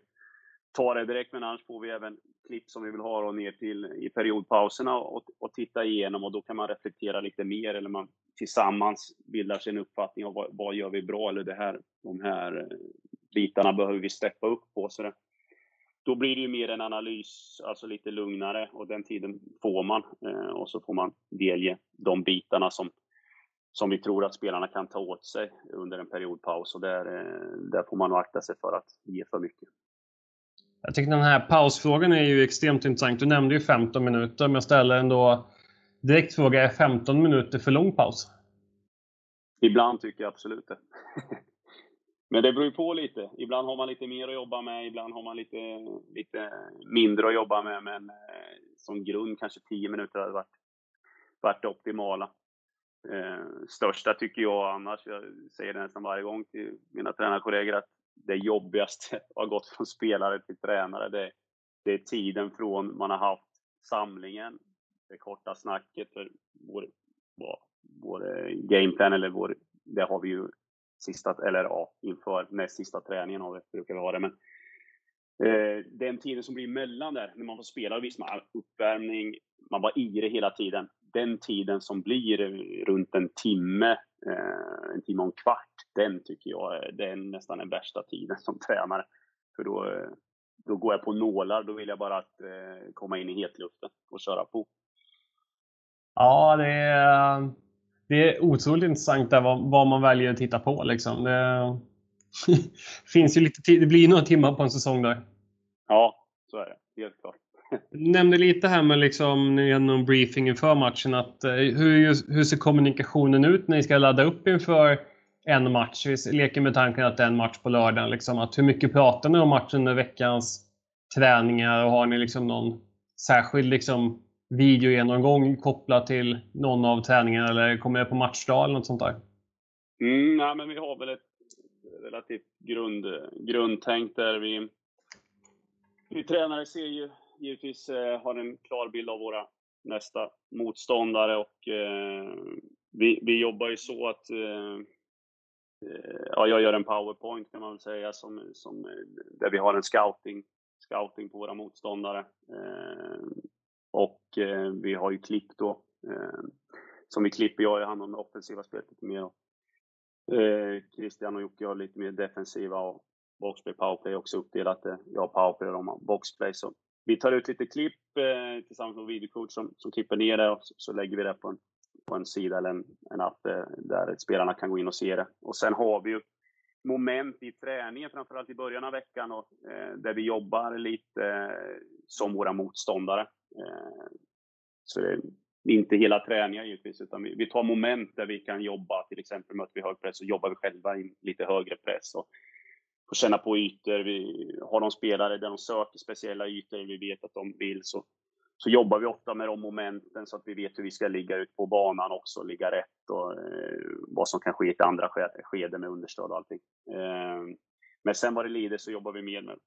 ta det direkt, men annars får vi även klipp som vi vill ha ner till i periodpauserna och, och titta igenom och då kan man reflektera lite mer eller man tillsammans bildar sig en uppfattning av vad, vad gör vi bra eller det här, de här eh, bitarna behöver vi steppa upp på. Så det, då blir det ju mer en analys, alltså lite lugnare och den tiden får man eh, och så får man delge de bitarna som, som vi tror att spelarna kan ta åt sig under en periodpaus och där, eh, där får man nog akta sig för att ge för mycket. Jag tycker den här pausfrågan är ju extremt intressant. Du nämnde ju 15 minuter, men jag ställer ändå direkt fråga, är 15 minuter för lång paus? Ibland tycker jag absolut det. men det beror ju på lite. Ibland har man lite mer att jobba med, ibland har man lite, lite mindre att jobba med. Men eh, som grund kanske 10 minuter hade varit, varit det optimala. Eh, största tycker jag annars, jag säger det nästan varje gång till mina tränarkollegor, att det jobbigaste har gått från spelare till tränare, det, det är tiden från man har haft samlingen, det korta snacket för vår, vår, vår gameplan eller vår, det har vi ju sista, eller ja, inför näst sista träningen har vi, brukar vi ha det. Men eh, den tiden som blir emellan där, när man får spela, visst man uppvärmning, man var i det hela tiden. Den tiden som blir runt en timme, eh, en timme och en kvart, den tycker jag det är nästan den värsta tiden som tränare. För då, då går jag på nålar, då vill jag bara att, eh, komma in i hetluften och köra på. Ja, det är, det är otroligt intressant där vad, vad man väljer att titta på. Liksom. Det finns ju lite det blir några timmar på en säsong där. Ja, så är det. Helt klart. Du nämnde lite här med liksom, genom briefing inför matchen att eh, hur, hur ser kommunikationen ut när ni ska ladda upp inför en match? Vi leker med tanken att det är en match på lördagen. Liksom, att hur mycket pratar ni om matchen under veckans träningar och har ni liksom någon särskild liksom, videogenomgång kopplat till någon av träningarna eller kommer det på matchdag eller något sånt där? Mm, nej, men vi har väl ett relativt grund, grundtänk där vi, vi tränare ser ju givetvis eh, har en klar bild av våra nästa motståndare och eh, vi, vi jobbar ju så att eh, ja, jag gör en powerpoint kan man väl säga som, som, där vi har en scouting, scouting på våra motståndare. Och vi har ju klipp då, som vi klipper, jag har hand om det offensiva spelet lite mer. Christian och Jocke har lite mer defensiva och boxplay, powerplay också uppdelat. Jag har powerplay och de har boxplay. Så vi tar ut lite klipp eh, tillsammans med videokort som, som klipper ner det och så, så, lägger vi det på en, på en sida eller en, en app eh, där spelarna kan gå in och se det. Och sen har vi ju moment i träningen, framförallt i början av veckan, och, eh, där vi jobbar lite eh, som våra motståndare. Eh, så det är inte hela träningen givetvis, utan vi, vi, tar moment där vi kan jobba, till exempel möter vi hög press, så jobbar vi själva i lite högre press. Och, får känna på ytor. Vi har de spelare där de söker speciella ytor, vi vet att de vill, så, så jobbar vi ofta med de momenten så att vi vet hur vi ska ligga ut på banan också, ligga rätt och eh, vad som kan ske i ett andra skede med understöd och allting. Eh, men sen vad det lider så jobbar vi mer med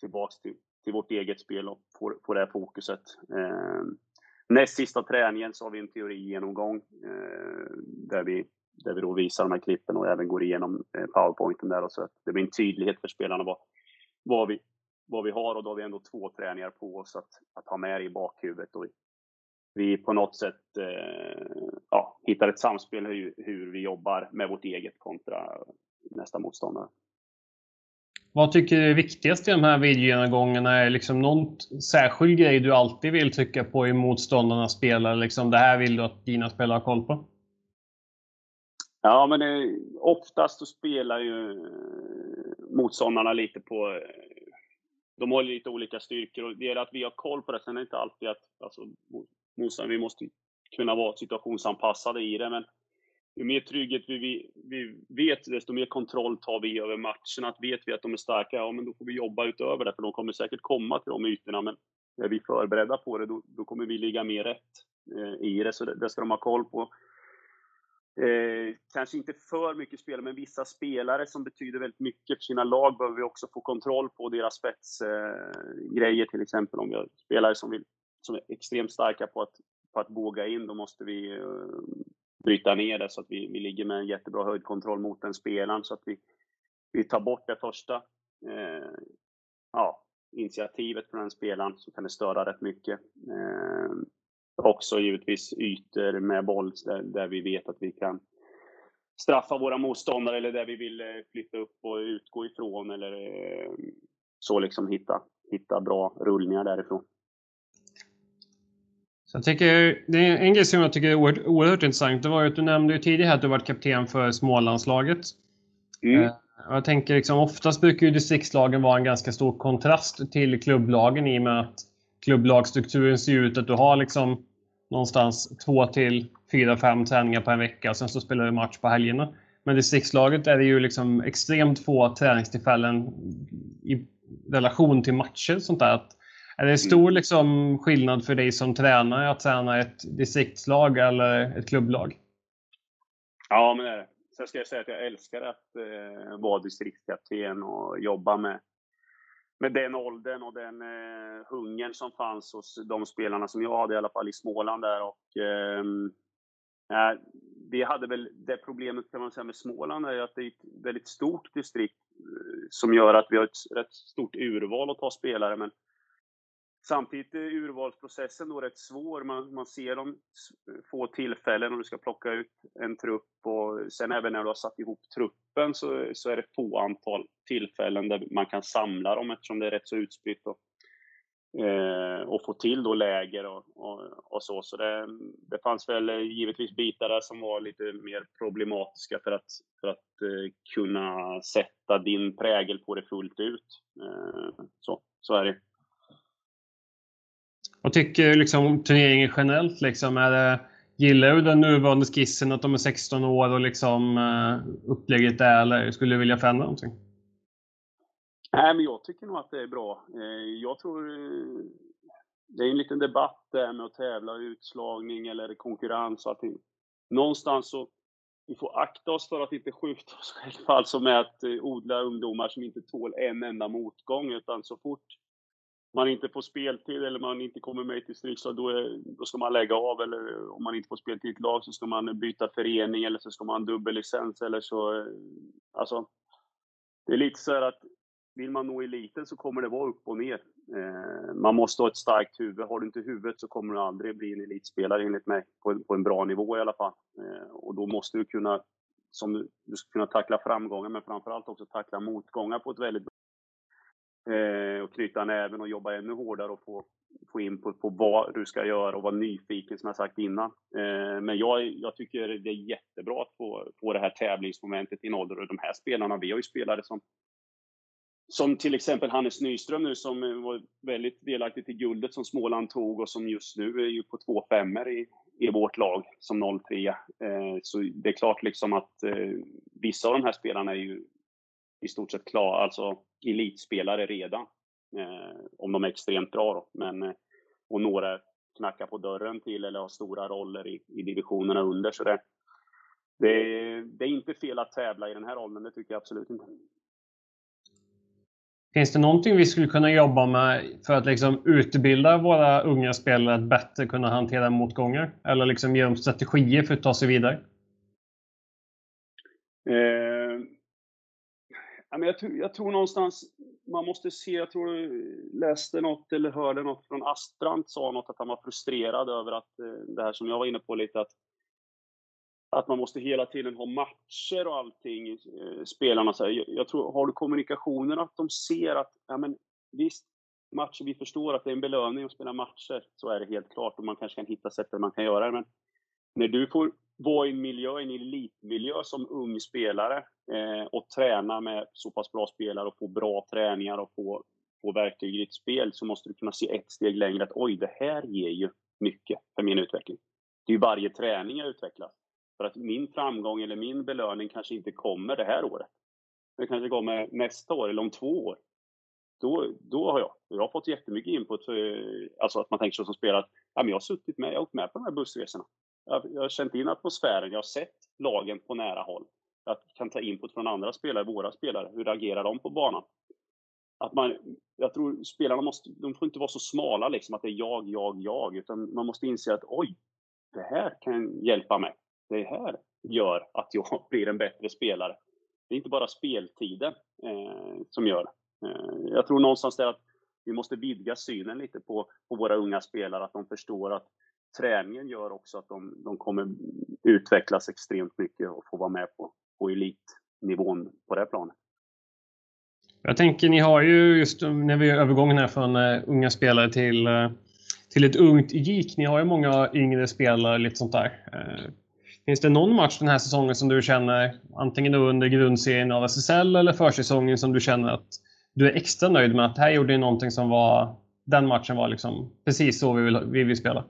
tillbaks till, till vårt eget spel och få, få det här fokuset. Eh, näst sista träningen så har vi en teorigenomgång eh, där vi där vi då visar de här klippen och även går igenom eh, powerpointen där och så att det blir en tydlighet för spelarna vad, vad, vi, vad vi har och då har vi ändå två träningar på oss att, att ha med det i bakhuvudet och vi på något sätt eh, ja, hittar ett samspel hur, hur vi jobbar med vårt eget kontra nästa motståndare. Vad tycker du är viktigast i de här videogenomgångarna? Är liksom någon särskild grej du alltid vill trycka på i motståndarnas spelare? Liksom det här vill du att dina spelare har koll på? Ja, men det, oftast så spelar ju eh, motståndarna lite på... Eh, de har lite olika styrkor och det är att vi har koll på det. Sen är det inte alltid att alltså, motståndarna, vi måste kunna vara situationsanpassade i det. Men ju mer trygghet vi, vi, vi vet, desto mer kontroll tar vi över matchen. Att vet vi att de är starka, ja men då får vi jobba utöver det, för de kommer säkert komma till de ytorna. Men är vi förberedda på det, då, då kommer vi ligga mer rätt eh, i det. Så det, det ska de ha koll på. Eh, kanske inte för mycket spelare, men vissa spelare som betyder väldigt mycket för sina lag behöver vi också få kontroll på deras spetsgrejer, eh, till exempel om vi har spelare som, vill, som är extremt starka på att, på att våga in, då måste vi eh, bryta ner det så att vi, vi ligger med en jättebra höjdkontroll mot den spelaren så att vi, vi tar bort det första eh, ja, initiativet från den spelaren så kan det störa rätt mycket. Eh, Också givetvis ytor med boll där, där vi vet att vi kan straffa våra motståndare eller där vi vill eh, flytta upp och utgå ifrån eller eh, så liksom hitta, hitta bra rullningar därifrån. Så jag tycker, det är en grej som jag tycker är oerhört, oerhört intressant. Det var att du nämnde ju tidigare att du varit kapten för Smålandslaget. Mm. Eh, jag tänker liksom, oftast brukar ju distriktslagen vara en ganska stor kontrast till klubblagen i och med att klubblagstrukturen ser ut att du har liksom någonstans två till fyra, fem träningar på en vecka och sen så spelar du match på helgerna. Men distriktslaget är det ju liksom extremt få träningstillfällen i relation till matcher. Sånt där. Är det stor mm. liksom skillnad för dig som tränare att träna ett distriktslag eller ett klubblag? Ja, men det är det. Sen ska jag säga att jag älskar att eh, vara distriktskapten och jobba med med den åldern och den eh, hungern som fanns hos de spelarna som jag hade i alla fall i Småland där. Och, eh, vi hade väl det problemet kan man säga med Småland är att det är ett väldigt stort distrikt eh, som gör att vi har ett rätt stort urval att ta spelare. Men Samtidigt är urvalsprocessen då rätt svår. Man, man ser de få tillfällen om du ska plocka ut en trupp och sen även när du har satt ihop truppen så, så är det få antal tillfällen där man kan samla dem eftersom det är rätt så utspritt och, eh, och få till då läger och, och, och så. Så det, det fanns väl eh, givetvis bitar där som var lite mer problematiska för att, för att eh, kunna sätta din prägel på det fullt ut. Eh, så, så är det. Vad tycker du liksom, om turneringen generellt? Liksom? Är det, gillar du den nuvarande skissen, att de är 16 år och liksom, eh, upplägget är, eller skulle du vilja förändra någonting? Nej, men jag tycker nog att det är bra. Eh, jag tror eh, det är en liten debatt där med att tävla, utslagning eller konkurrens och allting. Någonstans så vi får akta oss för att inte skjuta oss själva, alltså med att odla ungdomar som inte tål en enda motgång, utan så fort man inte får speltid eller man inte kommer med till Strykstad, då, då ska man lägga av. Eller om man inte får speltid i ett lag så ska man byta förening eller så ska man ha dubbellicens eller så. Eh, alltså, det är lite så här att vill man nå eliten så kommer det vara upp och ner. Eh, man måste ha ett starkt huvud. Har du inte huvudet så kommer du aldrig bli en elitspelare enligt mig, på, på en bra nivå i alla fall. Eh, och då måste du kunna, som du, du ska kunna tackla framgångar men framförallt också tackla motgångar på ett väldigt Eh, och knyta näven och jobba ännu hårdare och få, få input på vad du ska göra och vara nyfiken som jag sagt innan. Eh, men jag, jag tycker det är jättebra att få, få det här tävlingsmomentet i en ålder och de här spelarna, vi har ju spelare som som till exempel Hannes Nyström nu som var väldigt delaktig till guldet som Småland tog och som just nu är ju på två femmor i, i vårt lag som 03. Eh, så det är klart liksom att eh, vissa av de här spelarna är ju i stort sett klara, alltså elitspelare redan. Eh, om de är extremt bra då. Men, eh, och några knackar på dörren till eller har stora roller i, i divisionerna under. Så det, det, det, är inte fel att tävla i den här åldern, det tycker jag absolut inte. Finns det någonting vi skulle kunna jobba med för att liksom utbilda våra unga spelare att bättre kunna hantera motgångar? Eller liksom ge dem strategier för att ta sig vidare? Eh, men jag, tror, jag tror någonstans man måste se, jag tror du läste något eller hörde något från Astrand sa något att han var frustrerad över att eh, det här som jag var inne på lite att att man måste hela tiden ha matcher och allting, eh, spelarna. Så jag, jag, tror, har du kommunikationen att de ser att, ja men visst, matcher, vi förstår att det är en belöning att spela matcher, så är det helt klart och man kanske kan hitta sätt där man kan göra det. Men när du får vara i en miljö, en elitmiljö som ung spelare eh, och träna med så pass bra spelare och få bra träningar och få, få verktyg i ditt spel så måste du kunna se ett steg längre att oj, det här ger ju mycket för min utveckling. Det är ju varje träning jag utvecklas. För att min framgång eller min belöning kanske inte kommer det här året. Det kanske kommer nästa år eller om två år. Då, då har jag, jag har fått jättemycket input, för, alltså att man tänker så som spelare att ja, men jag har suttit med, jag har åkt med på de här bussresorna. Jag, jag har känt in atmosfären, jag har sett lagen på nära håll. Jag kan ta input från andra spelare, våra spelare. Hur agerar de på banan? Att man, jag tror spelarna måste, de får inte vara så smala liksom att det är jag, jag, jag. Utan man måste inse att oj, det här kan hjälpa mig. Det här gör att jag blir en bättre spelare. Det är inte bara speltiden eh, som gör eh, Jag tror någonstans där att vi måste vidga synen lite på, på våra unga spelare, att de förstår att träningen gör också att de, de kommer utvecklas extremt mycket och få vara med på, på elitnivån på det planet. Jag tänker, ni har ju just när vi är övergången här från uh, unga spelare till, uh, till ett ungt GIK, ni har ju många yngre spelare, lite sånt där. Uh, finns det någon match den här säsongen som du känner, antingen under grundserien av SSL eller försäsongen, som du känner att du är extra nöjd med att här gjorde ni någonting som var, den matchen var liksom precis så vi vill, vi vill spela?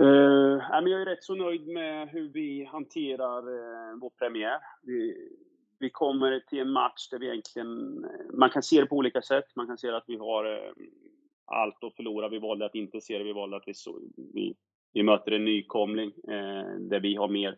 Uh, jag är rätt så nöjd med hur vi hanterar uh, vår premiär. Vi, vi kommer till en match där vi egentligen... Eh, man kan se det på olika sätt. Man kan se att vi har uh, allt att förlora. Vi valde att inte se det. Vi valde att vi, så, vi, vi möter en nykomling uh, där vi har mer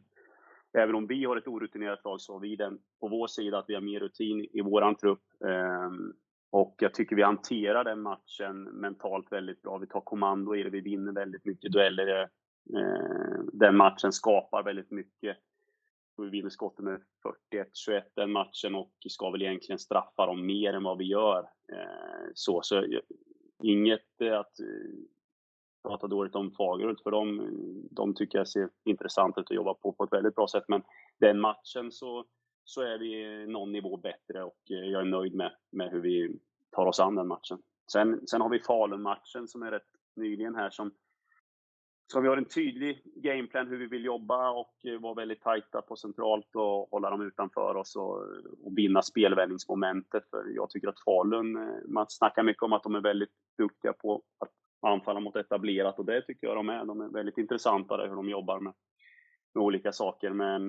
även om vi har ett orutinerat lag så har vi den på vår sida att vi har mer rutin i våran trupp. Ehm, och jag tycker vi hanterar den matchen mentalt väldigt bra. Vi tar kommando i det, vi vinner väldigt mycket dueller. Eh, den matchen skapar väldigt mycket. Vi vinner skottet med 41-21 den matchen och ska väl egentligen straffa dem mer än vad vi gör. Eh, så, så eh, inget att prata dåligt om Fagerhult, för de, de tycker jag ser intressant ut att jobba på på ett väldigt bra sätt. Men den matchen så, så är vi någon nivå bättre och eh, jag är nöjd med, med hur vi tar oss an den matchen. Sen, sen har vi Falun-matchen som är rätt nyligen här som, som vi har en tydlig gameplan hur vi vill jobba och eh, vara väldigt tajta på centralt och hålla dem utanför oss och, och vinna spelvändningsmomentet. För jag tycker att Falun, eh, man snackar mycket om att de är väldigt duktiga på att anfalla mot etablerat och det tycker jag de är. De är väldigt intressanta där hur de jobbar med, med olika saker men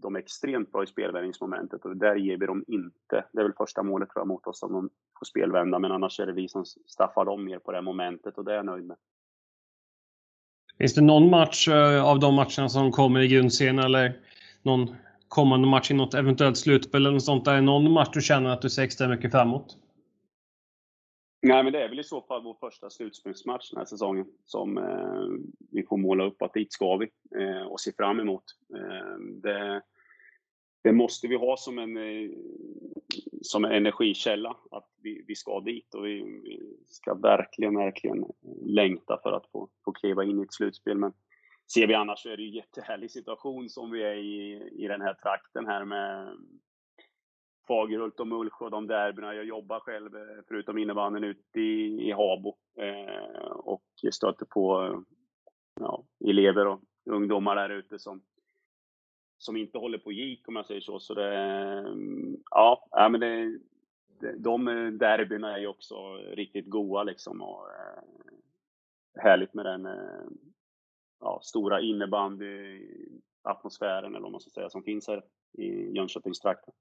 de är extremt bra i spelvändningsmomentet och där ger vi dem inte. Det är väl första målet tror jag mot oss som de får spelvända men annars är det vi som straffar dem mer på det momentet och det är jag nöjd med. Finns det någon match eh, av de matcherna som kommer i grundserien eller någon kommande match i något eventuellt slutspel eller något sånt där? Någon match du känner att du ser extra mycket framåt? Nej, men det är väl i så fall vår första slutspelsmatch den här säsongen som eh, vi får måla upp att dit ska vi eh, och se fram emot. Eh, det, det, måste vi ha som en, eh, som en energikälla, att vi, vi ska dit och vi, vi, ska verkligen, verkligen längta för att få, få kliva in i ett slutspel. Men ser vi annars så är det ju en jättehärlig situation som vi är i, i den här trakten här med Fagerhult och Mullsjö, de derbyna. Jag jobbar själv, eh, förutom innebandyn, ute i, i Habo eh, och stöter på ja, elever och ungdomar där ute som, som inte håller på gick, om jag säger så. Så det, ja, men det, de eh, derbyna är ju också riktigt goa liksom och eh, härligt med den eh, ja, stora innebandy-atmosfären, eller vad man ska säga, som finns här i Jönköpingstrakten.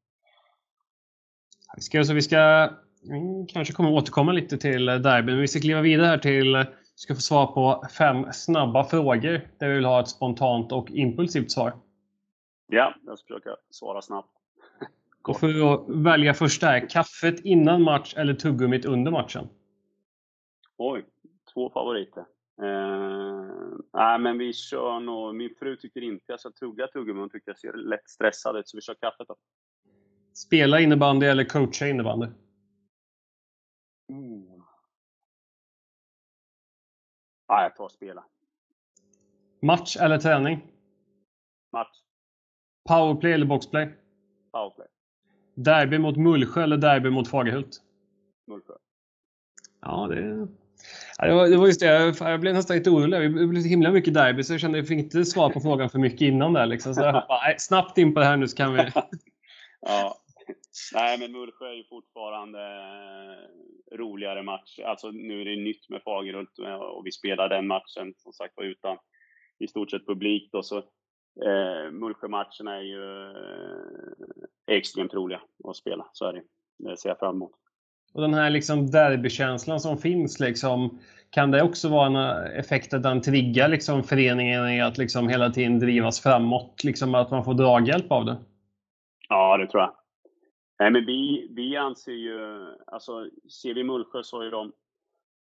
Vi ska, så vi ska vi kanske kommer återkomma lite till derbyn. Vi ska kliva vidare här till ska få svar på fem snabba frågor där vi vill ha ett spontant och impulsivt svar. Ja, jag ska försöka svara snabbt. och för att välja första här, kaffet innan match eller tuggummit under matchen? Oj, två favoriter. Eh, nej, men vi kör nog... Min fru tycker inte jag ska tugga tuggummi. Hon tycker jag ser lätt stressad ut, så vi kör kaffet då. Spela innebandy eller coacha innebandy? Mm. Ja, jag tar spela. Match eller träning? Match. Powerplay eller boxplay? Powerplay. Derby mot Mullsjö eller derby mot Fagerhult? Mullsjö. Ja, det... Ja, det var just det. Jag blev nästan lite orolig. Det blev så himla mycket derby så jag kände att jag fick inte svar på frågan för mycket innan där. Liksom. Så jag bara, snabbt in på det här nu så kan vi... ja. Nej, men Mullsjö är ju fortfarande eh, roligare match. Alltså nu är det nytt med Fagerhult eh, och vi spelar den matchen som sagt var utan i stort sett publik då. Så eh, Mullsjö-matcherna är ju eh, extremt roliga att spela. Så är det. Det ser jag fram emot. Och den här liksom derbykänslan som finns, liksom, kan det också vara en effekt att den triggar liksom föreningen i att liksom hela tiden drivas framåt? Liksom att man får draghjälp av det? Ja, det tror jag. Nej, men vi, vi anser ju, alltså ser vi Mullsjö så har ju de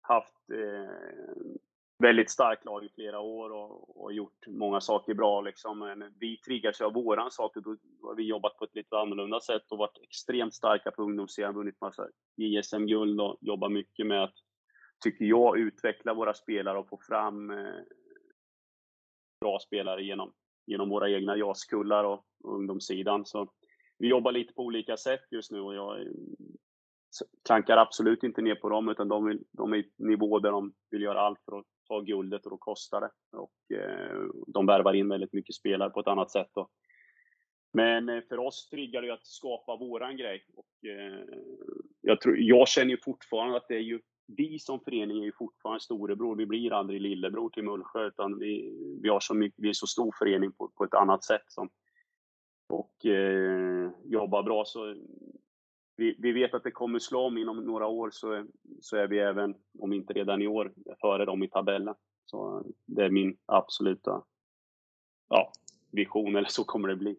haft eh, väldigt starkt lag i flera år och, och, gjort många saker bra. Liksom. Men vi triggas ju av våran sak. och Då har vi jobbat på ett lite annorlunda sätt och varit extremt starka på ungdomssidan, vunnit massa JSM-guld och jobbar mycket med att, tycker jag, utveckla våra spelare och få fram eh, bra spelare genom, genom våra egna JAS-kullar och, och ungdomssidan. Så vi jobbar lite på olika sätt just nu och jag klankar absolut inte ner på dem, utan de, vill, de är i nivå där de vill göra allt för att ta guldet och då kostar det. Och eh, de värvar in väldigt mycket spelare på ett annat sätt. Då. Men eh, för oss triggar det att skapa våran grej. Och, eh, jag, tror, jag känner ju fortfarande att det är ju vi som förening är ju fortfarande storebror. Vi blir aldrig lillebror till Mullsjö, utan vi, vi, har så mycket, vi är så stor förening på, på ett annat sätt som, och eh, jobbar bra. Så vi, vi, vet att det kommer slå om inom några år så, så är vi även, om inte redan i år, före dem i tabellen. Så det är min absoluta ja, vision, eller så kommer det bli.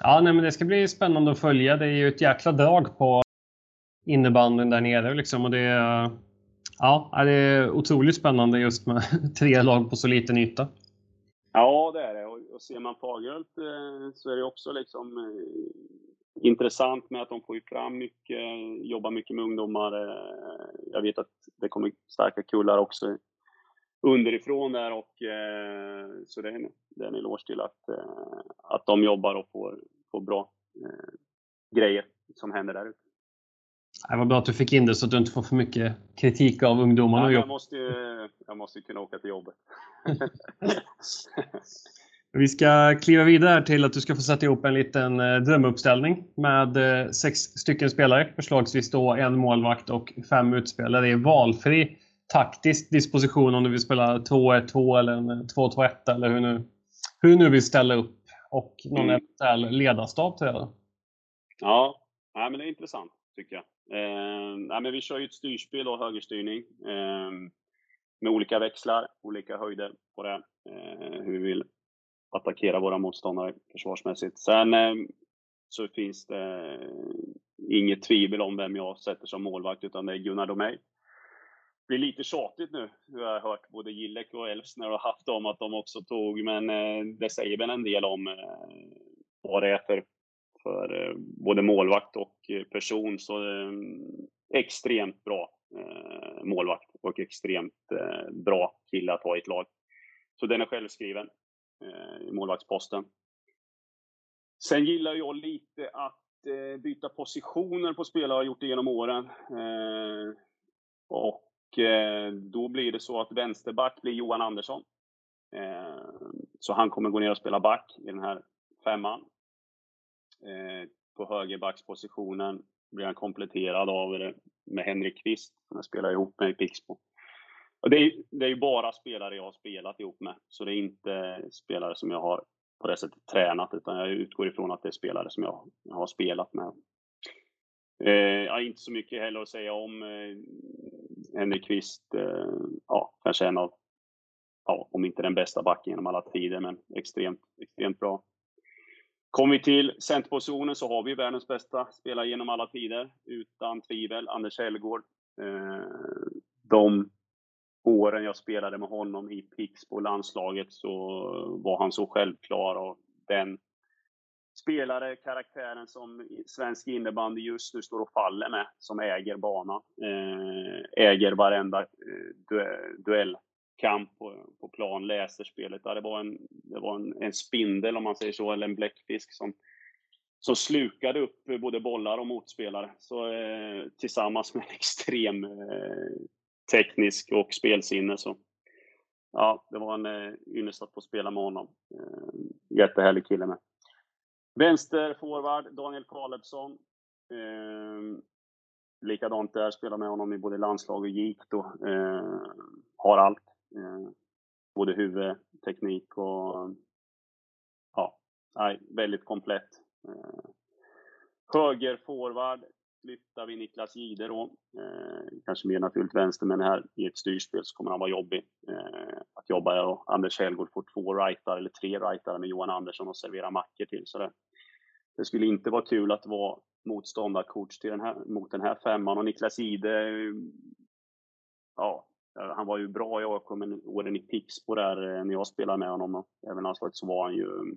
Ja, nej, men det ska bli spännande att följa. Det är ju ett jäkla drag på innebandyn där nere. Liksom, och det, är, ja, det är otroligt spännande just med tre lag på så liten yta. Ja, det. Och, ser man Fagerhult eh, så är det också liksom eh, intressant med att de får fram mycket, jobbar mycket med ungdomar. Eh, jag vet att det kommer starka kullar också underifrån där och så det är, en, det är en eloge till att, att de jobbar och får, får bra grejer som händer där ute. Det var bra att du fick in det så att du inte får för mycket kritik av ungdomarna. Ja, jag, måste ju, jag måste kunna åka till jobbet. Vi ska kliva vidare till att du ska få sätta ihop en liten eh, drömuppställning med eh, sex stycken spelare, förslagsvis då en målvakt och fem utspelare. Det är valfri taktisk disposition om du vill spela 2-1-2 eller en 2-2-1 eller hur nu, hur nu vill ställa upp. Och någon mm. eventuell ledarstab till det. Ja, nej, men det är intressant tycker jag. Eh, nej, men vi kör ju ett styrspel och högerstyrning. Eh, med olika växlar, olika höjder på det. Eh, hur vi vill attackera våra motståndare försvarsmässigt. Sen eh, så finns det eh, inget tvivel om vem jag sätter som målvakt, utan det är Gunnar Domeij. Det blir lite tjatigt nu, hur jag har hört både Gillek och Elfsner har haft om att de också tog, men eh, det säger väl en del om vad det är för, för både målvakt och person. Så extremt bra målvakt och extremt bra kille att ha i ett lag. Så den är självskriven Eh, i målvaktsposten. Sen gillar jag lite att eh, byta positioner på spelare, har gjort det genom åren. Eh, och Eh, då blir det så att vänsterback blir Johan Andersson. Eh, så han kommer gå ner och spela back i den här femman. Eh, på högerbackspositionen blir han kompletterad av med Henrik Kvist, som jag spelar ihop med i Pixbo. Och det, är, det är ju bara spelare jag har spelat ihop med, så det är inte spelare som jag har på det sättet tränat, utan jag utgår ifrån att det är spelare som jag, jag har spelat med. Eh, jag har inte så mycket heller att säga om eh, Henrik Kvist, eh, ja, kanske en av, ja, om inte den bästa backen genom alla tider, men extremt, extremt bra. Kommer vi till centerpositionen så har vi världens bästa spelare genom alla tider, utan tvivel, Anders Hellgård. Eh, de åren jag spelade med honom i Pixbo landslaget så var han så självklar och den spelare, karaktären som svensk innebandy just nu står och faller med, som äger banan. Eh, äger varenda eh, duellkamp på, på, plan, läser spelet. Ja, det var, en, det var en, en, spindel, om man säger så, eller en bläckfisk som, som slukade upp både bollar och motspelare. Så eh, tillsammans med en extrem eh, teknisk och spelsinne så ja, det var en eh, ynnest att få spela med honom. Eh, jättehärlig kille med. Vänsterforward, Daniel Kalebsson. Eh, likadant där, spelar med honom i både landslag och JIK då. Eh, har allt. Eh, både huvud, teknik och ja, nej, väldigt komplett. Eh, högerforward flyttar vi Niklas Gide då. Eh, kanske mer naturligt vänster, men här i ett styrspel så kommer han vara jobbig. Eh, att jobba och Anders Hellgård får två rightare eller tre rightare med Johan Andersson och servera mackor till. Så det, det skulle inte vara kul att vara motståndarcoach till den här, mot den här femman. Och Niklas Jihde, eh, ja, eh, han var ju bra i AIK, men åren i Pixbo där eh, när jag spelade med honom och även landslaget så var han ju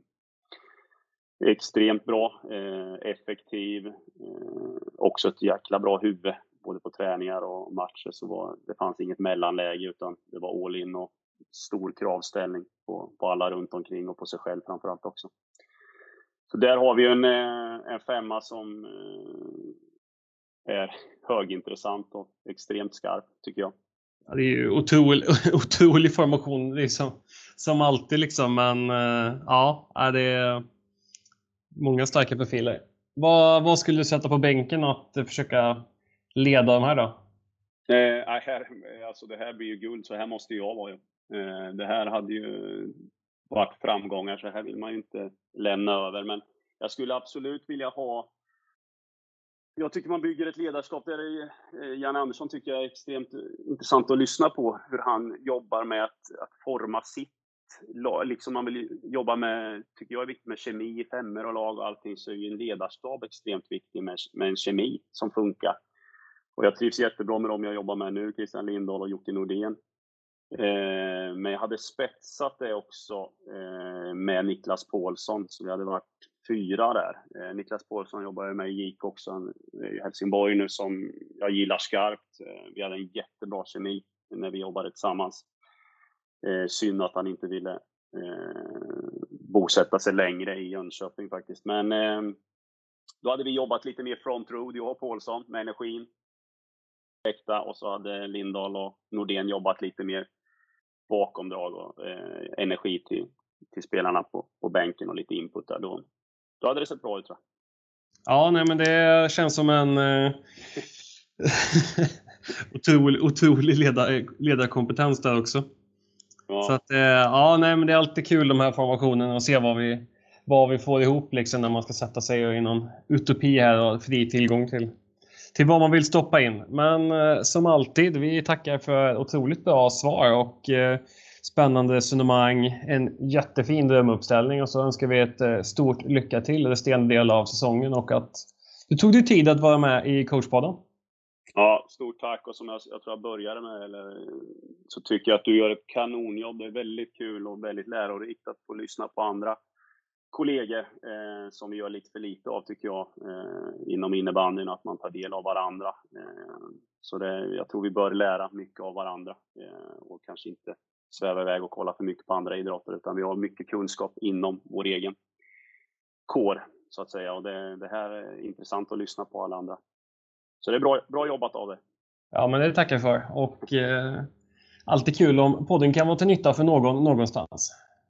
extremt bra, eh, effektiv, eh, också ett jäkla bra huvud både på träningar och matcher så var, det fanns inget mellanläge utan det var all in och stor kravställning på, på alla runt omkring och på sig själv framförallt också. Så där har vi en, eh, en femma som är högintressant och extremt skarp, tycker jag. Ja, det är ju otrolig, otrolig formation liksom, som alltid, liksom, men ja, ja, det är många starka profiler. Vad, vad skulle du sätta på bänken att eh, försöka leda de här då? Eh, äh, här, alltså det här blir ju guld, så här måste jag vara. Eh, det här hade ju varit framgångar, så här vill man ju inte lämna över. Men jag skulle absolut vilja ha jag tycker man bygger ett ledarskap. Där eh, Jan Andersson tycker jag är extremt eh, intressant att lyssna på. Hur han jobbar med att, att forma sitt liksom man vill jobba med, tycker jag är viktigt med kemi i femmer och lag och allting, så är ju en ledarstab extremt viktig med, med en kemi som funkar. Och jag trivs jättebra med dem jag jobbar med nu, Christian Lindahl och Jocke Nordén. Eh, men jag hade spetsat det också eh, med Niklas Paulsson, så vi hade varit fyra där. Eh, Niklas Paulsson jobbar med i GIK också i Helsingborg nu som jag gillar skarpt. Eh, vi hade en jättebra kemi när vi jobbade tillsammans. Eh, synd att han inte ville eh, bosätta sig längre i Jönköping faktiskt. Men eh, då hade vi jobbat lite mer front road, jag och Paulsson, med energin. Och så hade Lindahl och Nordén jobbat lite mer bakomdrag och eh, energi till, till spelarna på, på bänken och lite input där. Då, då hade det sett bra ut tror jag. Ja, nej, men det känns som en eh, otrolig, otrolig leda, ledarkompetens där också. Ja. Så att, eh, ja, nej, men det är alltid kul de här formationerna och se vad vi, vad vi får ihop liksom, när man ska sätta sig i någon utopi här och fri tillgång till, till vad man vill stoppa in. Men eh, som alltid, vi tackar för otroligt bra svar och eh, spännande resonemang, en jättefin drömuppställning och så önskar vi ett eh, stort lycka till resterande del av säsongen och att du tog dig tid att vara med i coachpodden. Ja, stort tack och som jag, jag tror jag började med, eller, så tycker jag att du gör ett kanonjobb. Det är väldigt kul och väldigt lärorikt att få lyssna på andra kollegor eh, som vi gör lite för lite av, tycker jag, eh, inom innebandyn, att man tar del av varandra. Eh, så det, jag tror vi bör lära mycket av varandra eh, och kanske inte sväva iväg och kolla för mycket på andra idrotter, utan vi har mycket kunskap inom vår egen kår, så att säga. Och det, det här är intressant att lyssna på alla andra. Så det är bra, bra jobbat av dig. Ja, men det tackar jag för. Och eh, alltid kul om podden kan vara till nytta för någon någonstans.